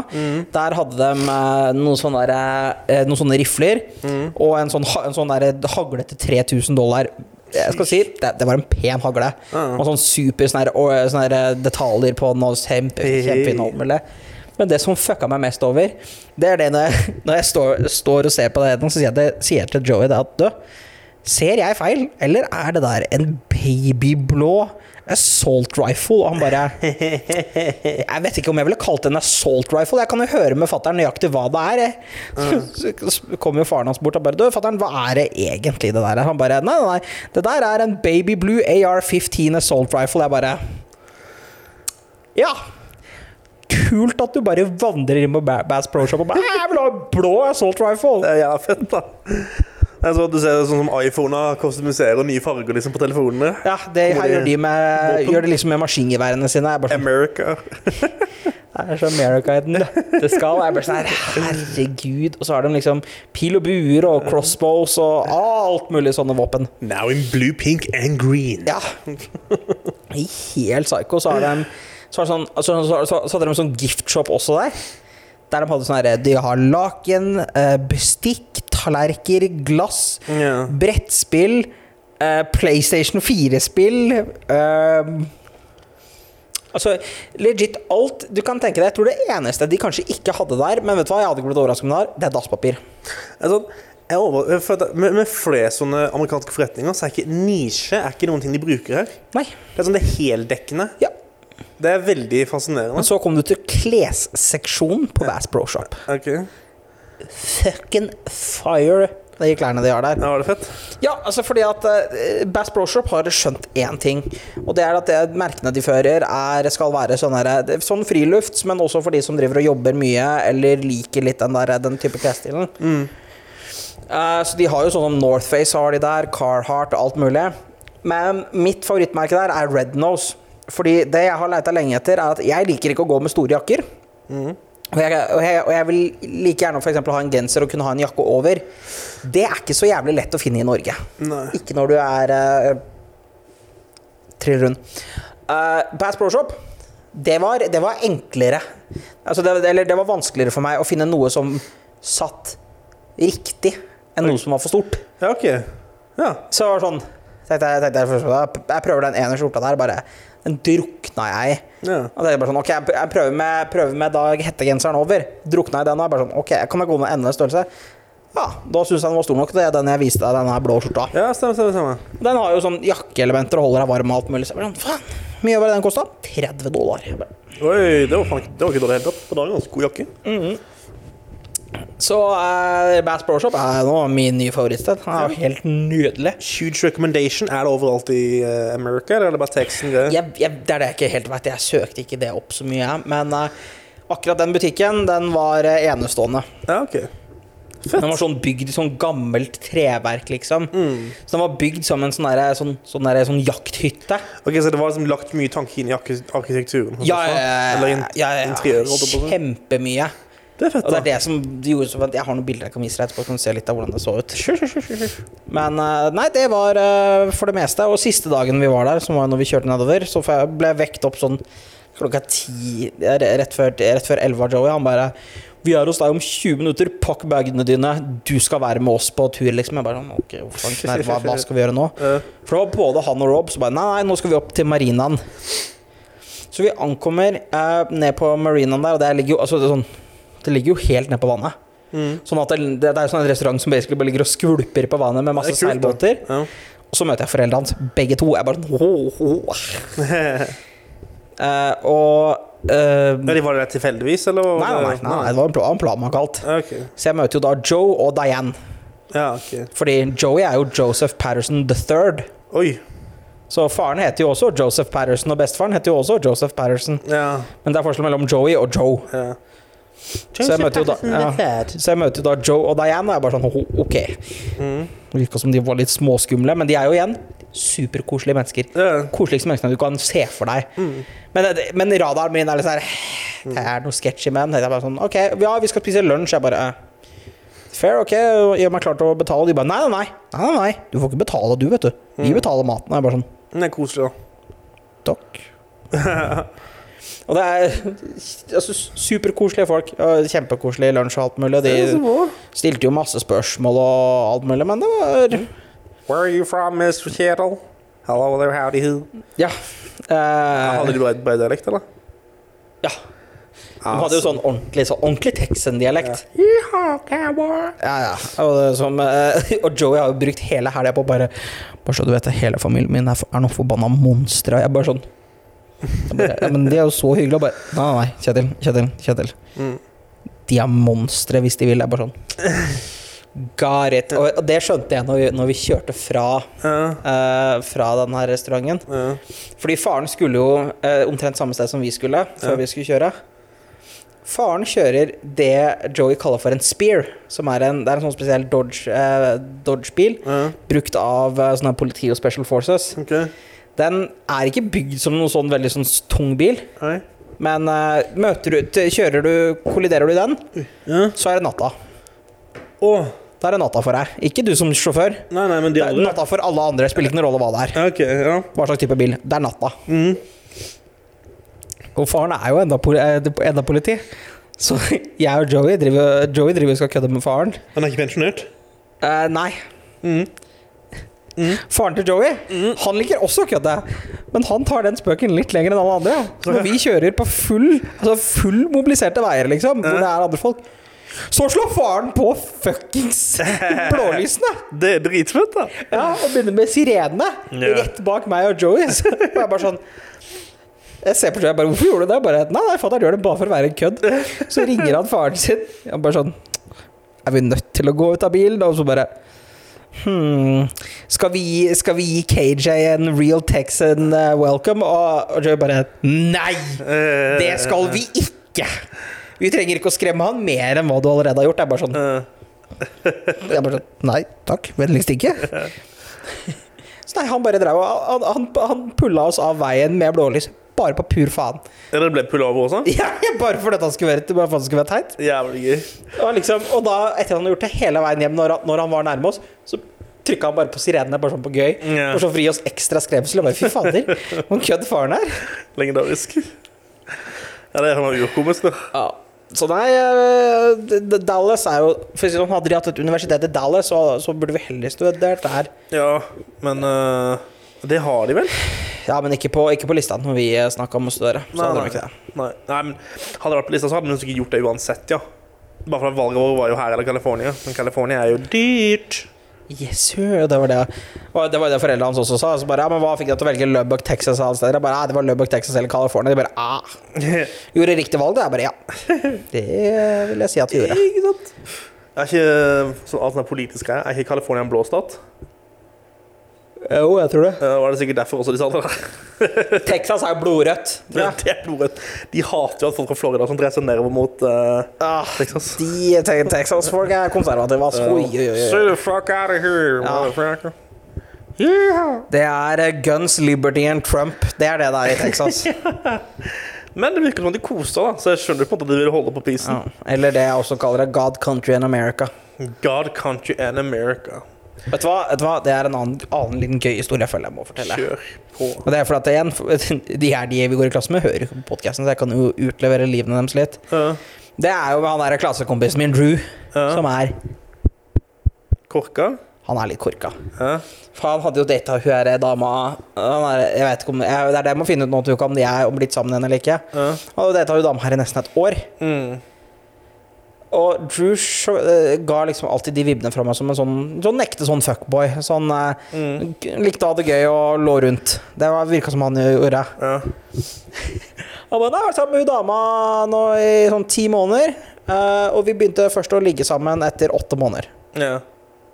Der hadde de eh, noen, sånne der, eh, noen sånne rifler og en sånn, en sånn hagle til 3000 dollar. Jeg skal si, det, det var en pen hagle. Ja. Og sånn super sånne, og, sånne detaljer på den. Og kjempe, mulig. Men det som fucka meg mest over, det er det når jeg, når jeg står, står og ser på det, så sier jeg, det, sier jeg til Joey det at du, ser jeg feil, eller er det der en babyblå assault rifle? Og han bare Jeg vet ikke om jeg ville kalt det en assault rifle. Jeg kan jo høre med fatter'n nøyaktig hva det er. Så kommer jo faren hans bort og bare Du, fatter'n, hva er det egentlig det der er? Han bare Nei, nei, nei. Det der er en baby blue AR-15 assault rifle. Jeg bare Ja. Kult at du bare vandrer inn på Bass Pro Shop og bare Jeg vil ha en blå assault rifle! Det er jævla fett, da. Det er sånn at Du ser sånn som iPhoner kostymiserer nye farger liksom på telefonene. Ja, det her gjør de med? Gjør det liksom med maskingeværene sine. Sånn, America. Det er så America i den nøtte skal. Jeg bare sånn Herregud. Og så har de liksom pil og buer og crossbows og alt mulig sånne våpen. Now in blue, pink and green. Ja. Helt psycho. Så har de så, har sånn, så, så, så, hadde de sånn giftshop også der. Der de hadde sånn herre De har laken, eh, bestikk, tallerker, glass, Ja. brettspill, uh, PlayStation 4-spill uh, Altså, legit alt du kan tenke deg. Jeg tror det eneste de kanskje ikke hadde der, men vet du hva, jeg hadde ikke blitt overrasket om det har, det er dasspapir. Er over, med, med flere sånne amerikanske forretninger Så er ikke nisje er ikke noen ting de bruker her. Nei. Det er sånn det er heldekkende. Ja. Det er veldig fascinerende. Men så kom du til klesseksjonen på Bass Pro Shop. Ok, Fucking fire, de klærne de har der. ja, Var det fett? Ja, altså fordi at eh, Bass Pro Shop har skjønt én ting. Og det er at det merkene de fører, er, skal være sånn, her, er sånn frilufts, men også for de som driver og jobber mye, eller liker litt den, der, den type klesstilen. Eh, så de har jo sånn som Northface har de der, Carhartt og alt mulig. Men mitt favorittmerke der er Red Nose. Fordi det jeg har leita lenge etter, er at jeg liker ikke å gå med store jakker. Og jeg, og, jeg, og jeg vil like gjerne for ha en genser og kunne ha en jakke over. Det er ikke så jævlig lett å finne i Norge. Nei. Ikke når du er uh, triller rundt. Uh, Bass Pro Shop, det var, det var enklere. Altså det, eller det var vanskeligere for meg å finne noe som satt riktig, enn noe som var for stort. Ja, ok. Ja. Så det var sånn jeg, tenkte jeg prøver den ene skjorta der, bare Den drukna jeg i. ja. Og det er bare sånn, ok, jeg prøver med, prøver med da hettegenseren over. Drukna i den, og jeg bare sånn, ok, kan jeg gå med enda størrelse? Ja, da syns jeg den var stor nok. Det er den jeg viste deg, denne blå skjorta. Ja, stemmer, stemmer, stemmer. Den har jo sånn jakkeelementer og holder deg varm og alt mulig. Så jeg bare sånn, faen, mye var det den kosta? 30 dollar. Oi, det var, det var ikke dårlig i det hele tatt. Det var en ganske god jakke. Så uh, Bass Pro Shop er nå min nye favorittsted. Den er jo helt nydelig. Huge recommendation. Er det overalt i uh, America, eller er det bare teksten? Det? Jeg, jeg, det er det jeg ikke helt vet. Jeg søkte ikke det opp så mye, men uh, akkurat den butikken, den var enestående. Ja, ok. Den var sånn bygd i sånn gammelt treverk, liksom. Så den var bygd som en sånn, der, sånn, sånn, der, sånn jakthytte. Ok, Så det var liksom lagt mye tanke inn i arkitekturen? Ja, Ja, ja, ja, ja, ja. Kjempemye. Det er fett, Og det er det som gjorde så at Jeg har noen bilder jeg kan vise deg etterpå. Kan du se litt av hvordan det så ut. Men eh, nei, det var eh, for det meste. Og siste dagen vi var der, som var når vi kjørte nedover, så ble jeg vekt opp sånn klokka ti, eh, rett før, rett før 11 var Joey. Han bare Vi er hos deg om 20 minutter. Pakk bagene dine. Du skal være med oss på tur, liksom. Jeg bare sånn, ok, nei, hva, hva skal vi gjøre nå? For det var både han og Rob som bare Nei, nei, nå skal vi opp til marinaen. Så vi ankommer eh, ned på marinaen der, og der ligger jo altså, det, er sånn, det ligger jo helt ned på vannet. mm. Sånn at det, det er sånn en restaurant som bare ligger og skvulper på vannet med masse er kult, seilbåter. Ja. Og så møter jeg foreldrene hans, begge to. Jeg bare sånn Eh, Og Uh, ja, de var det tilfeldigvis, eller? Nei, nei, nei, nei, det var en plan, en plan man kalt. Okay. Så jeg møter jo da Joe og Diane. Ja, ok. Fordi Joey er jo Joseph Patterson the third. Oi. Så faren heter jo også Joseph Patterson, og bestefaren heter jo også Joseph Patterson. Ja. Men det er forskjell mellom Joey og Joe. ja. Så jeg møter jo da, ja. så jeg møter jo da Joe og Diane, og jeg bare sånn Ok. Mm. Det virka som de var litt småskumle, men de er jo igjen superkoselige mennesker. Koseligste menneskene du kan se for deg. Mm. Men, men radaren min er litt sånn Det er noe sketchy med den. Sånn Ok, ja, vi skal spise lunsj. Jeg bare eh, Fair, ok, gjør meg klar til å betale. De bare nei, nei, nei. nei, nei, nei. Du får ikke betale, du, vet du. Vi betaler maten. Jeg bare sånn Det er koselig, da. Takk. Og det er altså, superkoselige folk. Kjempekoselig lunsj og alt mulig. De stilte jo masse spørsmål og alt mulig, men det var Where are you from, Mr. Kjetil? Hello there, howdy who. Ja. Uh, Hadde du bred bred dialekt, eller? ja. De hadde jo sånn ordentlig, sånn ordentlig Texan-dialekt. Ja. Ja, ja. Og, det som, eh, og Joey har jo brukt hele helga på bare Bare så du vet det, hele familien min er, er noen forbanna monstre. Jeg bare sånn bare, ja, Men de er jo så hyggelige. Og bare Nei, nei. Kjetil, Kjetil, Kjetil. Mm. De er monstre hvis de vil. Jeg bare sånn Got it. Og, og det skjønte jeg når vi, når vi kjørte fra, Ja, uh, fra den her restauranten. ja. Fordi faren skulle jo uh, omtrent samme sted som vi skulle før vi skulle kjøre. Faren kjører det Joey kaller for en Spear, som er en, det er en sånn spesiell Dodge, eh, Dodge-bil ja. brukt av sånne politi og Special Forces. Ok. Den er ikke bygd som noen sånn veldig sånn tung bil, Nei. men eh, møter du, kjører du, kolliderer du i den, Ja. så er det natta. Åh. Da er det natta for deg. Ikke du som sjåfør. Nei, nei, men de Det er andre natta for alle andre. Spiller ikke noen rolle hva det er. Ja, Ok, ja. Hva slags type bil. Det er natta. Mhm. Og faren er jo enda, poli eh, enda politi. Så jeg og Joey driver, Joey driver og skal kødde med faren. Han er ikke pensjonert? Eh, nei. Mhm. Faren til Joey Han liker også å kødde, men han tar den spøken litt lenger enn alle andre. Så når vi kjører på full Altså full mobiliserte veier, liksom, hvor det er andre folk, så slår faren på fuckings blålysene! Det er dritfett, da. Ja, Og begynner med sirenene Ja. rett bak meg og Joey. Så jeg bare sånn jeg ser på Joey, jeg bare, Hvorfor gjorde du det? Jeg Bare, nei, nei, fatter'n gjør det bare for å være en kødd. Så ringer han faren sin. Han bare sånn Er vi nødt til å gå ut av bilen? Og så bare Hmm, skal vi, skal vi gi KJ en real Texan eh, welcome? Og, og Joey bare Nei! Eh, Det skal vi ikke! Vi trenger ikke å skremme han mer enn hva du allerede har gjort. Det er bare sånn Eh, jeg bare sånn Nei takk, vennligst ikke. Så nei, han bare drev og Han, han, han pulla oss av veien med blålys. Bare på pur faen. Eller det ble pullover også? Ja, bare fordi han skulle være, bare for at han skulle være teit. Jævlig gøy. Og, liksom, og da, etter han hadde gjort det hele veien hjem, når han, når han var nærme oss, så trykka han bare på sirenene, bare sånn på gøy. Yeah. For så å fri oss ekstra skremsel. Og bare fy fader, hvor kødd faren er. Legendarisk. Ja, det er sånn urkomisk, da. Ja. Så nei, eh, Dallas er jo For å si det sånn, Hadde de hatt et universitet i Dallas, så, så burde vi heller studert der. Ja, men eh, det har de vel? Ja, men ikke på, ikke på lista når vi snakka om å studere. Så Nei, hadde de ikke det. Nei, nei, men hadde det vært på lista, så hadde de sikkert gjort det uansett, ja. Bare fordi valget vårt var jo her eller California. Men California er jo dyrt. Yes, sir. Det var det Og det var det foreldrene hans også sa. Så bare, ja, men Hva fikk deg til å velge Lubbock, Texas alle steder? Jeg bare, ja, det var Lubbock, Texas eller California. De bare ah. Gjorde riktig valg, det. Jeg bare ja. Det vil jeg si at vi gjorde. Ikke sant? Er ikke sånn alt sånn politisk greie Er ikke California en blå stat? Jo, jeg tror det. Ja, var det sikkert derfor også de sa det? Texas er jo blodrødt. Ja. Det er blodrødt. De hater jo at folk fra Florida som dreier seg nedover mot uh, Ah, Texas. de te Texas-folk er konservative. Altså. Oi, oi, oi, Stay the fuck out of here, Ja. motherfucker. Yeah. Det er eh, guns, liberty and Trump. Det er det det er i Texas. Men det virker som de koser seg, så jeg skjønner på en måte at de vil holde på prisen. Ja. Eller det jeg også kaller det God, country and America. God, country and America. Vet du hva? Vet du hva? Det er en annen, annen liten gøy historie jeg føler jeg må fortelle. Kjør på. Og det er fordi at igjen, De her de vi går i klasse med, hører ikke på podkasten, så jeg kan jo utlevere livene deres litt. Ja. Det er jo han der klassekompisen min, Drew, Ja. som er Korka? Han er litt korka. Ja. For han hadde jo data hun her dama han er, Jeg vet ikke om jeg, Det er det jeg må finne ut nå om de er blitt sammen igjen eller ikke. Ja. Han hadde data hun dama her i nesten et år. Mm. Og Drew eh, ga liksom alltid de vibbene fra meg som en sånn Sånn ekte sånn fuckboy. Sånn eh, Mm. Likte å ha det gøy og lå rundt. Det var- virka som han gjorde. Ja. Han bare, «Nei, jeg har vært sammen med hun dama nå i sånn ti måneder. uh, og vi begynte først å ligge sammen etter åtte måneder. ja.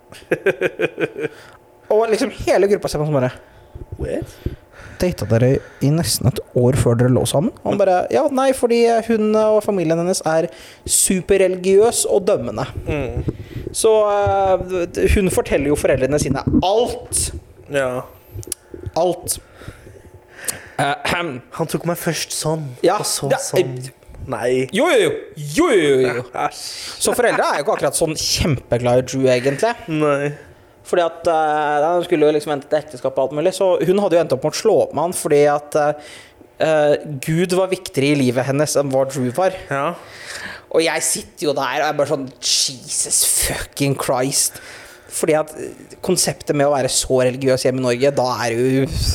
Og liksom hele gruppa ser på som bare What? Data dere i nesten et år før dere lå sammen? Han bare Ja, nei, fordi hun og familien hennes er superreligiøs og dømmende. Mm. Så uh, hun forteller jo foreldrene sine alt. Ja. Alt. Uh. Han tok meg først sånn, Ja, og så ja, sånn. Nei. jo, jo, jo. jo, jo, jo. Så foreldre er jo ikke akkurat sånn kjempeglad i Drew, egentlig. Nei. Fordi at uh, Han skulle jo liksom vente til ekteskap og alt mulig, så hun hadde jo endt opp med å slå opp med han fordi at eh, eh, Gud var viktigere i livet hennes enn hva Drew var. Ja. Og jeg sitter jo der og er bare sånn Jesus fucking Christ. Fordi at eh, konseptet med å være så religiøs hjemme i Norge, da er du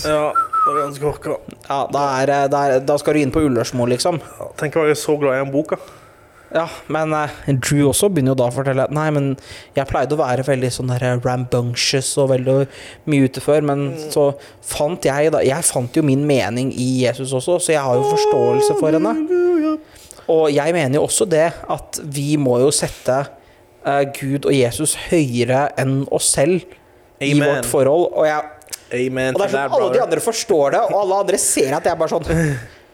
ja. Det er ganske orka. Ja, da, er, eh, da, er, da skal du inn på Ullersmo, liksom. Ja, Tenk å være så glad i en bok, da. Ja, men eh, Drew også begynner jo da å fortelle at Nei, men jeg pleide å være veldig sånn der rambunctious og veldig mye ute før, men så fant jeg da Jeg fant jo min mening i Jesus også, så jeg har jo forståelse for henne. Og jeg mener jo også det at vi må jo sette uh, Gud og Jesus høyere enn oss selv i vårt forhold. Og, jeg, Amen og det er sånn alle de andre forstår det, og alle andre ser at jeg er bare sånn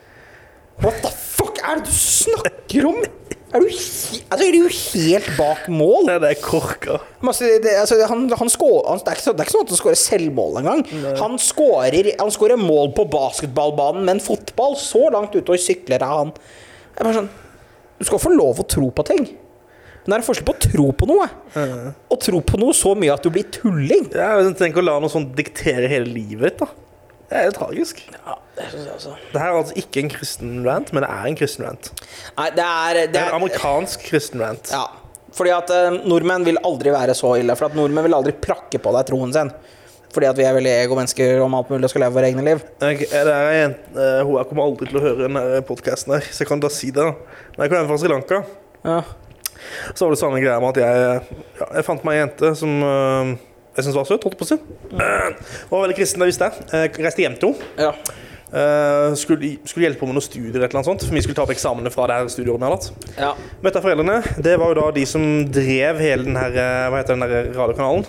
What the fuck er det du snakker om? Er du, altså, er du helt bak mål? Nei, det er korka. Masse, det, altså, han, han skå- han, det, er ikke, så- det er ikke sånn at han skårer selvmål engang. Han skårer, han skårer mål på basketballbanen, men fotball Så langt ute og sykler er han. Jeg bare sånn Du skal få lov å tro på ting. Men det er en forskjell på å tro på noe og tro på noe så mye at du blir tulling. Ja, Tenk å la noe sånt diktere hele livet ditt, da. Det er jo tragisk. Ja, det synes jeg også. Det her er altså ikke en kristen rant, men det er en kristen rant. Nei, det er, det Det er er en amerikansk kristen rant. Ja, fordi at eh, nordmenn vil aldri være så ille. For at nordmenn vil aldri prakke på deg troen sin. Fordi at vi er veldig ego-mennesker om alt mulig og skal leve våre egne liv. Jeg, det er en eh, hun her kommer aldri til å høre denne podkasten her, så jeg kan da si det. da. Når jeg kom hjem fra Sri Lanka, Ja. så var det samme greia med at jeg, ja, jeg fant meg en jente som eh, jeg syntes var søt. holdt på å si. Eh, Var veldig kristen, det visste jeg. Jeg reiste hjem til henne. ja. Uh, skulle, skulle hjelpe på med noen studier, eller annet sånt, for vi skulle ta opp eksamene fra det her studieåret vi hadde hatt. ja. Møtte foreldrene. Det var jo da de som drev hele den her, eh, hva heter den her radiokanalen.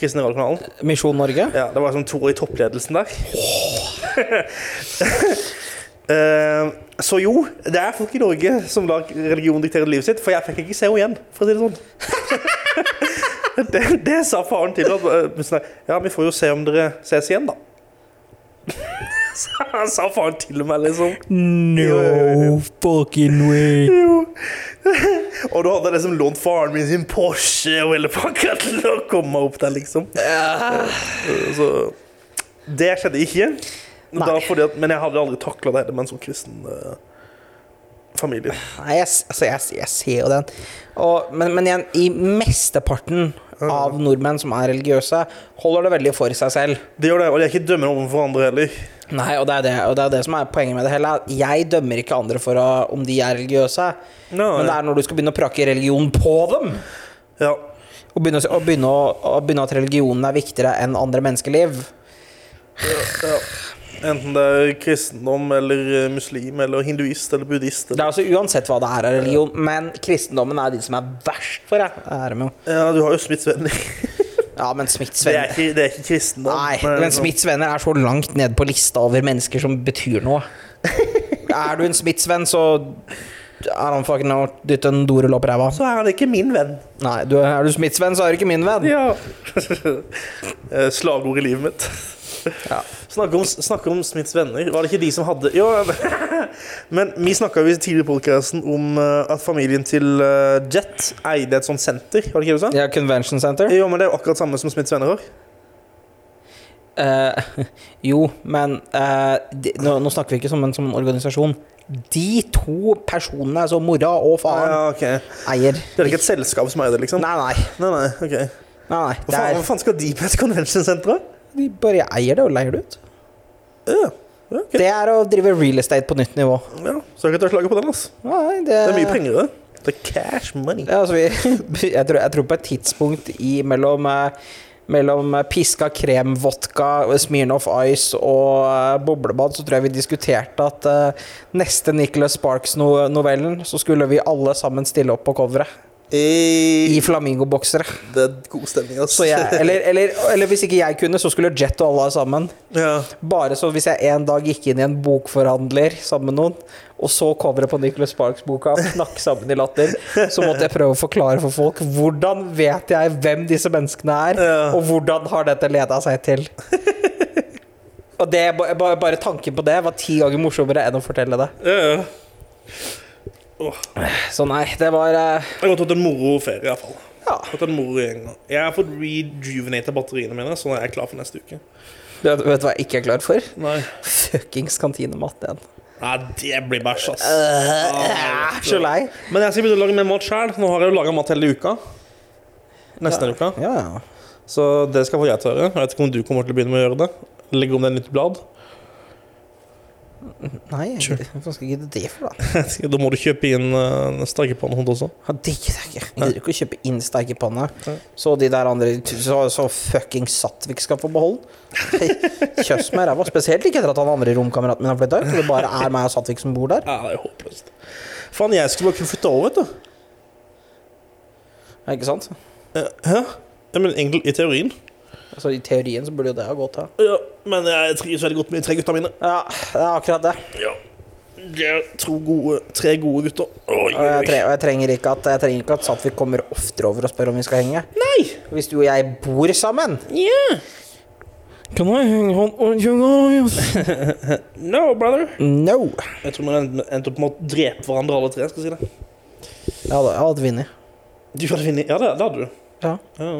Kristne radiokanalen. Misjon Norge. Ja, det var sånn to i toppledelsen der. Eh, så jo, det er folk i Norge som lar religion diktere livet sitt, for jeg fikk ikke se henne igjen, for å si det sånn. det, det sa faren til ham. Ja, vi får jo se om dere ses igjen, da. Så Han sa faren til meg, liksom. No fucking way. Jo. Og da hadde jeg liksom lånt faren min sin Porsche og hele pakka til å komme opp der, liksom. Så det skjedde ikke. Da, fordi at, men jeg hadde aldri takla det med en sånn kristen eh, familie. Nei, jeg, altså, jeg, jeg ser jo den. Og, men, men igjen, i mesteparten av nordmenn som er religiøse, holder det veldig for seg selv. Det gjør det, og de er ikke dømmer overfor andre heller. Nei, og det er det, og det, er det som er poenget med det hele. Jeg dømmer ikke andre for å, om de er religiøse, no, men det er når du skal begynne å prakke religion på dem. Ja. Og begynne, å, begynne, å, å begynne at religionen er viktigere enn andre menneskeliv. Ja, ja. Enten det er kristendom eller eh, muslim eller hinduist eller buddhist. Det er altså Uansett hva det er av religion, men kristendommen er de som er verst for deg. Er. Ja, du har jo Smiths venner. Ja, men Smiths Det er venner det er ikke kristendom. Nei, men- men Smiths venner er så langt ned på lista over mennesker som betyr noe. Er du en Smiths venn, så er han fucking know. Dytt en dorull opp ræva. Så er han ikke min venn. Nei, du, er du Smiths venn, så er du ikke min venn. Ja. Eh, Slagord i livet mitt. Ja. Snakke om, snakke om Smiths venner. Var det ikke de som hadde Jo, men vi snakka jo tidligere i podkasten om eh, at familien til eh, Jet eide et sånt senter. Var det ikke det du sa? Ja, Convention Center. Jo, men det er jo akkurat samme som Smiths venner har. Uh, jo, men uh, de, nå, nå snakker vi ikke som en, som en organisasjon. De to personene, altså mora og faren, Ja, okay. eier Det er ikke et selskap som eier det, liksom? Nei, nei. Nei, nei, ok. nei, nei. Er, hva faen skal de på et convention center? De bare eier det og leier det ut. Ja. Okay. Det er å drive real estate på nytt nivå. ja. Så jeg kan ta slaget på den, ass. Nei, det, Det er mye penger i det. Det er cash money. Ja, altså vi, jeg, tror, jeg tror på et tidspunkt i mellom eh, mellom eh, piska krem, vodka, Smirnoff Ice og uh, boblebad, så tror jeg vi diskuterte at uh, neste Nicholas Sparks-novellen, så skulle vi alle sammen stille opp på coveret. I flamingoboksere. det er god stemning, ass. Så jeg, eller, eller, eller hvis ikke jeg kunne, så skulle Jet og alle sammen. ja. Bare så hvis jeg en dag gikk inn i en bokforhandler sammen med noen, og så coveret på Nicholas Sparks-boka, knakk sammen i latter, så måtte jeg prøve å forklare for folk hvordan vet jeg hvem disse menneskene er, Ja. og hvordan har dette leda seg til. Og det, ba- ba- bare tanken på det var ti ganger morsommere enn å fortelle det. Ja, ja. Så nei, det var uh... Jeg har hatt en moro ferie, iallfall. Ja. Jeg har fått rejuvenata batteriene mine, så nå er jeg klar for neste uke. Vet vet du hva jeg ikke er klar for? Nei, Fuckings kantinemat igjen. Nei det blir bæsj, ass. Uh, så lei. Men jeg skal begynne å lage mer mat sjøl. Nå har jeg jo laga mat hele uka. Nesten hele uka. Ja, ja. Så det skal få jeg til å gjøre. Jeg vet ikke om du kommer til å begynne med å gjøre det. Legge om det i nytt blad. Nei, hva skal jeg gidde det for, da? Da må du kjøpe inn uh, stekepanne også. Ja, det gidder jeg ikke. Jeg gidder ikke å kjøpe inn stekepanne. Så de der andre Så, så fucking Satvik skal få beholde. Kjøss med ræva. Spesielt ikke etter at han andre romkameraten min har flytta ut. Det bare er meg og Satvik som bor der. Ja, det er håpløst. Faen, jeg skulle bare kunne flytte over, vet du. Ja, Ikke sant? Hæ? Ja, men egentlig, i teorien. Altså I teorien så burde jo det ha gått, ja. Ja, men jeg trives veldig godt med de tre gutta mine. Ja, det er akkurat det. Ja. Det er to gode, tre gode gutter. Oi, Og jeg, oi, tre, og jeg trenger ikke at, jeg trenger ikke at Satvik kommer oftere over og spør om vi skal henge. Nei! Hvis du og jeg bor sammen Ja. Kan jeg henge han og No, brother. No! Jeg tror vi endte endte opp med å drepe hverandre alle tre, skal jeg si det. Jeg hadde, jeg hadde vunnet. Du hadde vunnet? Ja, det, det hadde du. Ja. Ja.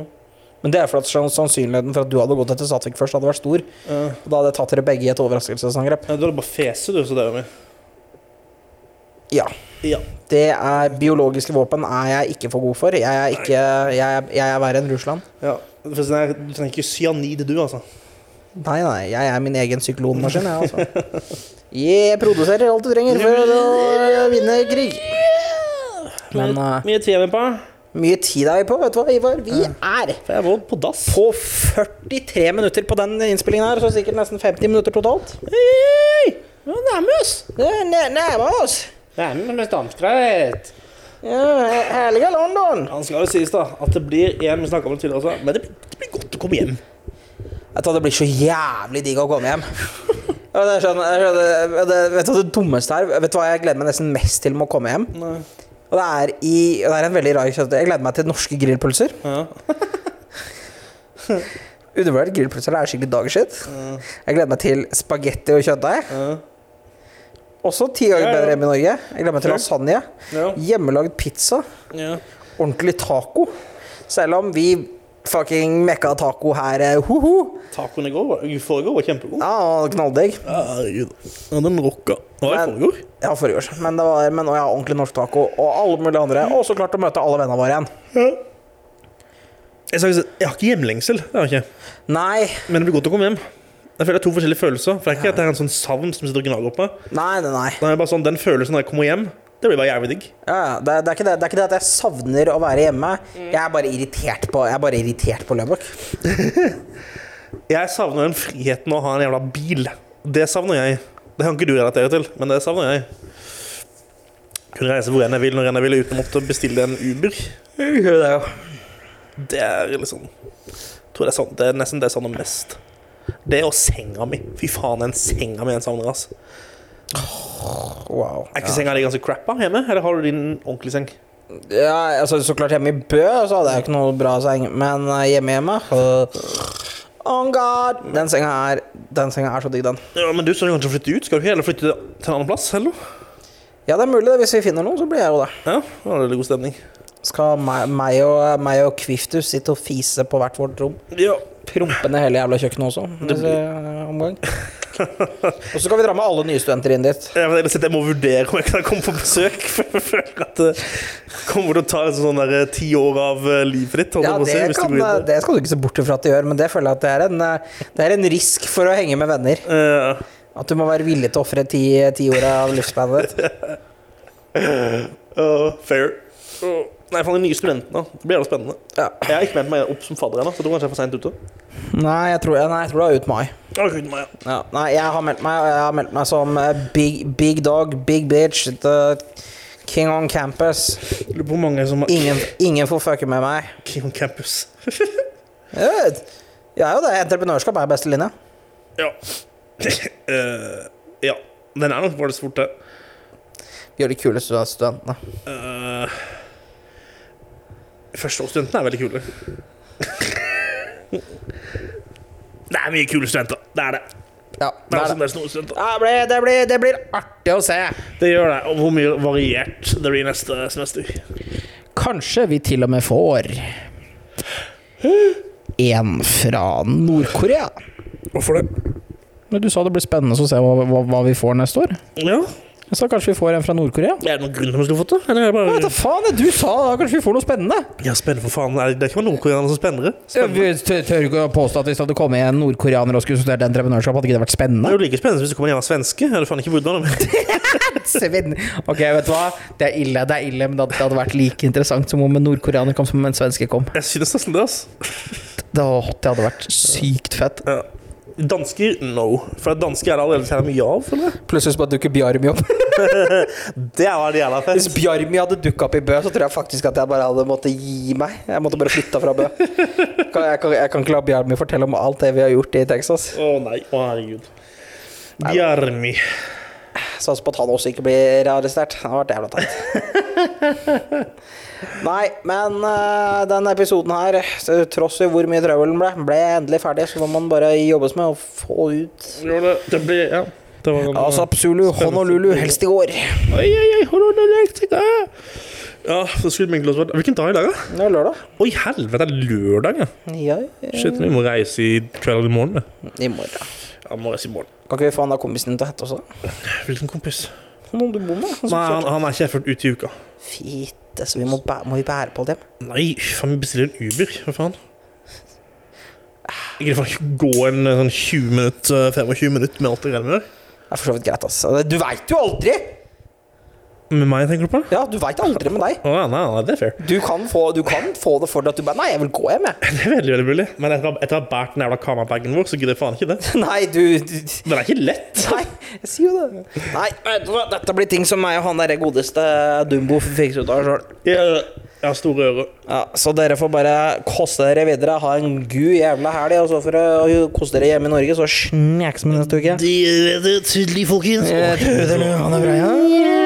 Men det er for at sannsynligheten for at du hadde gått etter Satvik først, hadde vært stor. Ja. Og da hadde jeg tatt dere begge i et overraskelsesangrep. Ja, Du hadde bare fese, du, så det er vi. Ja. Ja. Det er Biologiske våpen er jeg ikke for god for. Jeg er, ikke, jeg, er- jeg er verre enn Russland. ja. Du trenger ikke cyanid, du, altså. Nei, nei, jeg er min egen syklonmaskin, jeg, altså. Jeg produserer alt du trenger for å vinne krig. Men eh, Mye tid er vi på. Mye tid er vi på, vet du hva, Ivar? Vi er på på 43 minutter på den innspillingen her, så sikkert nesten 50 minutter totalt. Hei! Ja, nærme oss. Nærmer oss. Nærmer oss. Nærme. Ja, herlige London. Han skal jo sies, da, at det blir en vi snakket om det tidligere også, men det, det blir godt å komme hjem. Jeg tror det blir så jævlig digg å komme hjem. Ja, det sånn, det er sånn- det, vet du hva det dummeste er? Vet du hva jeg gleder meg nesten mest til med å komme hjem? Nei. Og det er, i, og det er en veldig rar kjøtt. Jeg gleder meg til norske grillpølser. Ja. Undervurdert grillpølser det er skikkelig dagskitt. Jeg gleder meg til spagetti og kjøttdeig. Ja. Også ti ganger Ja, ja. bedre enn i Norge. Jeg gleder meg til lasagne. Ja. Hjemmelagd pizza. Ja. Ordentlig taco. Selv om vi fucking mekka taco her, eh, ho-ho. Tacoen i går var, i forrige var kjempegod. Ja, knalldigg. Ja, den rocka. Det var i forrige. Ja, forrige år. Men det var men, og ja, ordentlig norsk taco. Og alle mulige andre. Og så klart å møte alle vennene våre igjen. Jeg, sa, jeg har ikke hjemlengsel, det har jeg ikke. Nei, men det blir godt å komme hjem. Jeg føler det er to forskjellige følelser. For det er ikke at det er en sånn savn som sitter og gnager opp meg. nei, nei. nei. Det er bare sånn, Den følelsen når jeg kommer hjem, det blir bare jævlig digg. Ja. Det, det, er ikke det, det er ikke det at jeg savner å være hjemme. Jeg er bare irritert på Jeg er bare irritert på Løbak. Jeg savner den friheten å ha en jævla bil. Det savner jeg. Det kan ikke du relatere til, men det savner jeg. Kunne reise hvor enn jeg vil når enn jeg vil uten å måtte bestille en Uber. Det er liksom tror det er, sånn, det er nesten det jeg savner mest. Det og senga mi. Fy faen, den senga mi jeg savner, ass. Wow. Er ikke senga di ganske crappa hjemme, eller har du din ordentlige seng? Ja, altså Så klart hjemme i Bø så hadde jeg ikke noe bra seng, men eh, hjemme hjemme Oh god! Den senga er Den senga er så digg, den. Ja, Men du skal kanskje flytte ut? Skal du ikke heller flytte til en annen plass? Eller? Ja, det er mulig det. Hvis vi finner noen, så blir jeg jo det. Ja, da er det god stemning. Skal meg, meg, og, meg og Kviftus sitte og fise på hvert vårt rom? Ja. Prompe ned hele jævla kjøkkenet også. Det Neste omgang. Og så kan vi dra med alle nye studenter inn dit. Jeg, men jeg må vurdere om jeg kan komme på besøk. For jeg føler at det kommer til å ta sånn der, eh, ti år av eh, livet ditt. Ja, det, hvis kan, det skal du ikke se bort fra at det gjør, men det føler jeg at det er en, eh, det er en risk for å henge med venner. Ja. At du må være villig til å ofre ti, ti år av livsbandet ditt. uh, fair. Uh, nei, for de nye studentene. Det blir jævlig spennende. Ja. Jeg har ikke meldt meg opp som fadder ennå, så jeg tror kanskje jeg er for seint ute. Nei, jeg tror, nei, jeg tror det er ut mai. Ja, ut meg, ja. Ja, nei, jeg har meldt meg, jeg har meldt meg som eh, big, big dog, big bitch, the king on campus. Lurer på hvor mange som har Ingen, ingen får fucke med meg. King on campus. Jeg. Jeg er jo det. Entreprenørskap er beste linje. Ja. uh, ja. Den er nok bare det fort, det. Vi gjør de kuleste studentene. Uh, Førsteårsstudentene er veldig kule. det er mye kule studenter. Det er det. Ja, Det er det. Ja, det, blir, det, blir, det blir artig å se. Det gjør det. Og hvor mye variert det blir neste semester. Kanskje vi til og med får en fra Nord-Korea. Hvorfor det? Men du sa det blir spennende å se hva, hva, hva vi får neste år. Ja. Jeg sa kanskje vi får en fra Nord-Korea. Er det noen grunn til at vi skulle fått det? Eller er det bare Hva faen, er du sa da, kanskje vi får noe spennende. Ja, spennende for faen. Det er det ikke bare nordkoreanere som spennende. Ja, spennende. vi tør ikke å påstå at hvis det hadde kommet en nordkoreaner og skulle studert entreprenørskap, hadde ikke det vært spennende? Det er jo like spennende hvis det kommer en jævla svenske. Jeg hadde faen ikke hvordan Svinn. Ok, vet du hva? Det er ille, det er ille, men det hadde- vært like interessant som om en nordkoreaner kom som om en svenske kom. Jeg synes nesten det, ass. Det hadde vært sykt fett. Ja. Dansker, no. For dansker er det allerede så mye av, jeg. Plutselig bare dukker Bjarmi opp. Det var jævla Hvis. Bjarmi hadde dukka opp i Bø, så tror jeg faktisk at jeg bare hadde måttet gi meg. Jeg måtte bare flytta fra Bø. Kan- Jeg kan, jeg kan ikke la Bjarmi fortelle om alt det vi har gjort i Texas. Å nei, å herregud. Bjarmi. Satser på at han også ikke blir arrestert. Det har vært jævla teit. Nei, men uh, den episoden her, tross i hvor mye trøbbel den ble, ble endelig ferdig. Så må man bare jobbes med å få ut Gjør det. Det ble, Ja. Det var en, Altså Zulu, Honolulu, helst i går. Oi, oi, oi, Honolulu, Mexico. Ja, så skulle egentlig vært Hvilken dag i dag, da? Det er lørdag. Oi, helvete, det er lørdag, ja. Ja, ja. Shit, vi må reise i kveld eller i morgen. da. I morgen. Ja, må reise i morgen. Kan ikke vi få han der kompisen din til å hette også? Hvilken kompis? Noen du bor med? Han Nei, han, han er ikke her før ut i uka. Fitte, så vi må, bæ må vi bære på dem? Nei, faen, vi bestiller en Uber. Hva faen? Jeg gidder ikke gå en eh, sånn 20 minutt, 25 minutter med alt det greiene med. Det er for så vidt greit, ass. Du veit jo aldri! Med meg, tenker du på? Ja, du veit aldri med deg. Oh, ja, nei, nei, det er fair. Du kan få, du kan få det for deg at du bare Nei, jeg vil gå hjem, jeg. Det er veldig, veldig mulig. Men etter, etter å ha båret den jævla kamerabagen vår, så gidder jeg faen ikke det. Nei, du, du Den er ikke lett. Nei, jeg sier jo det. Nei, vet du hva, dette blir ting som meg og han derre godeste Dumbo fikser ut av sjøl. Jeg, har store ører. Ja, så dere får bare koste dere videre. Ha en gud jævla helg. Og så for å kose dere hjemme i Norge, så sneks vi neste uke. Det er tydelig, folkens. Tror det han er bra, ja.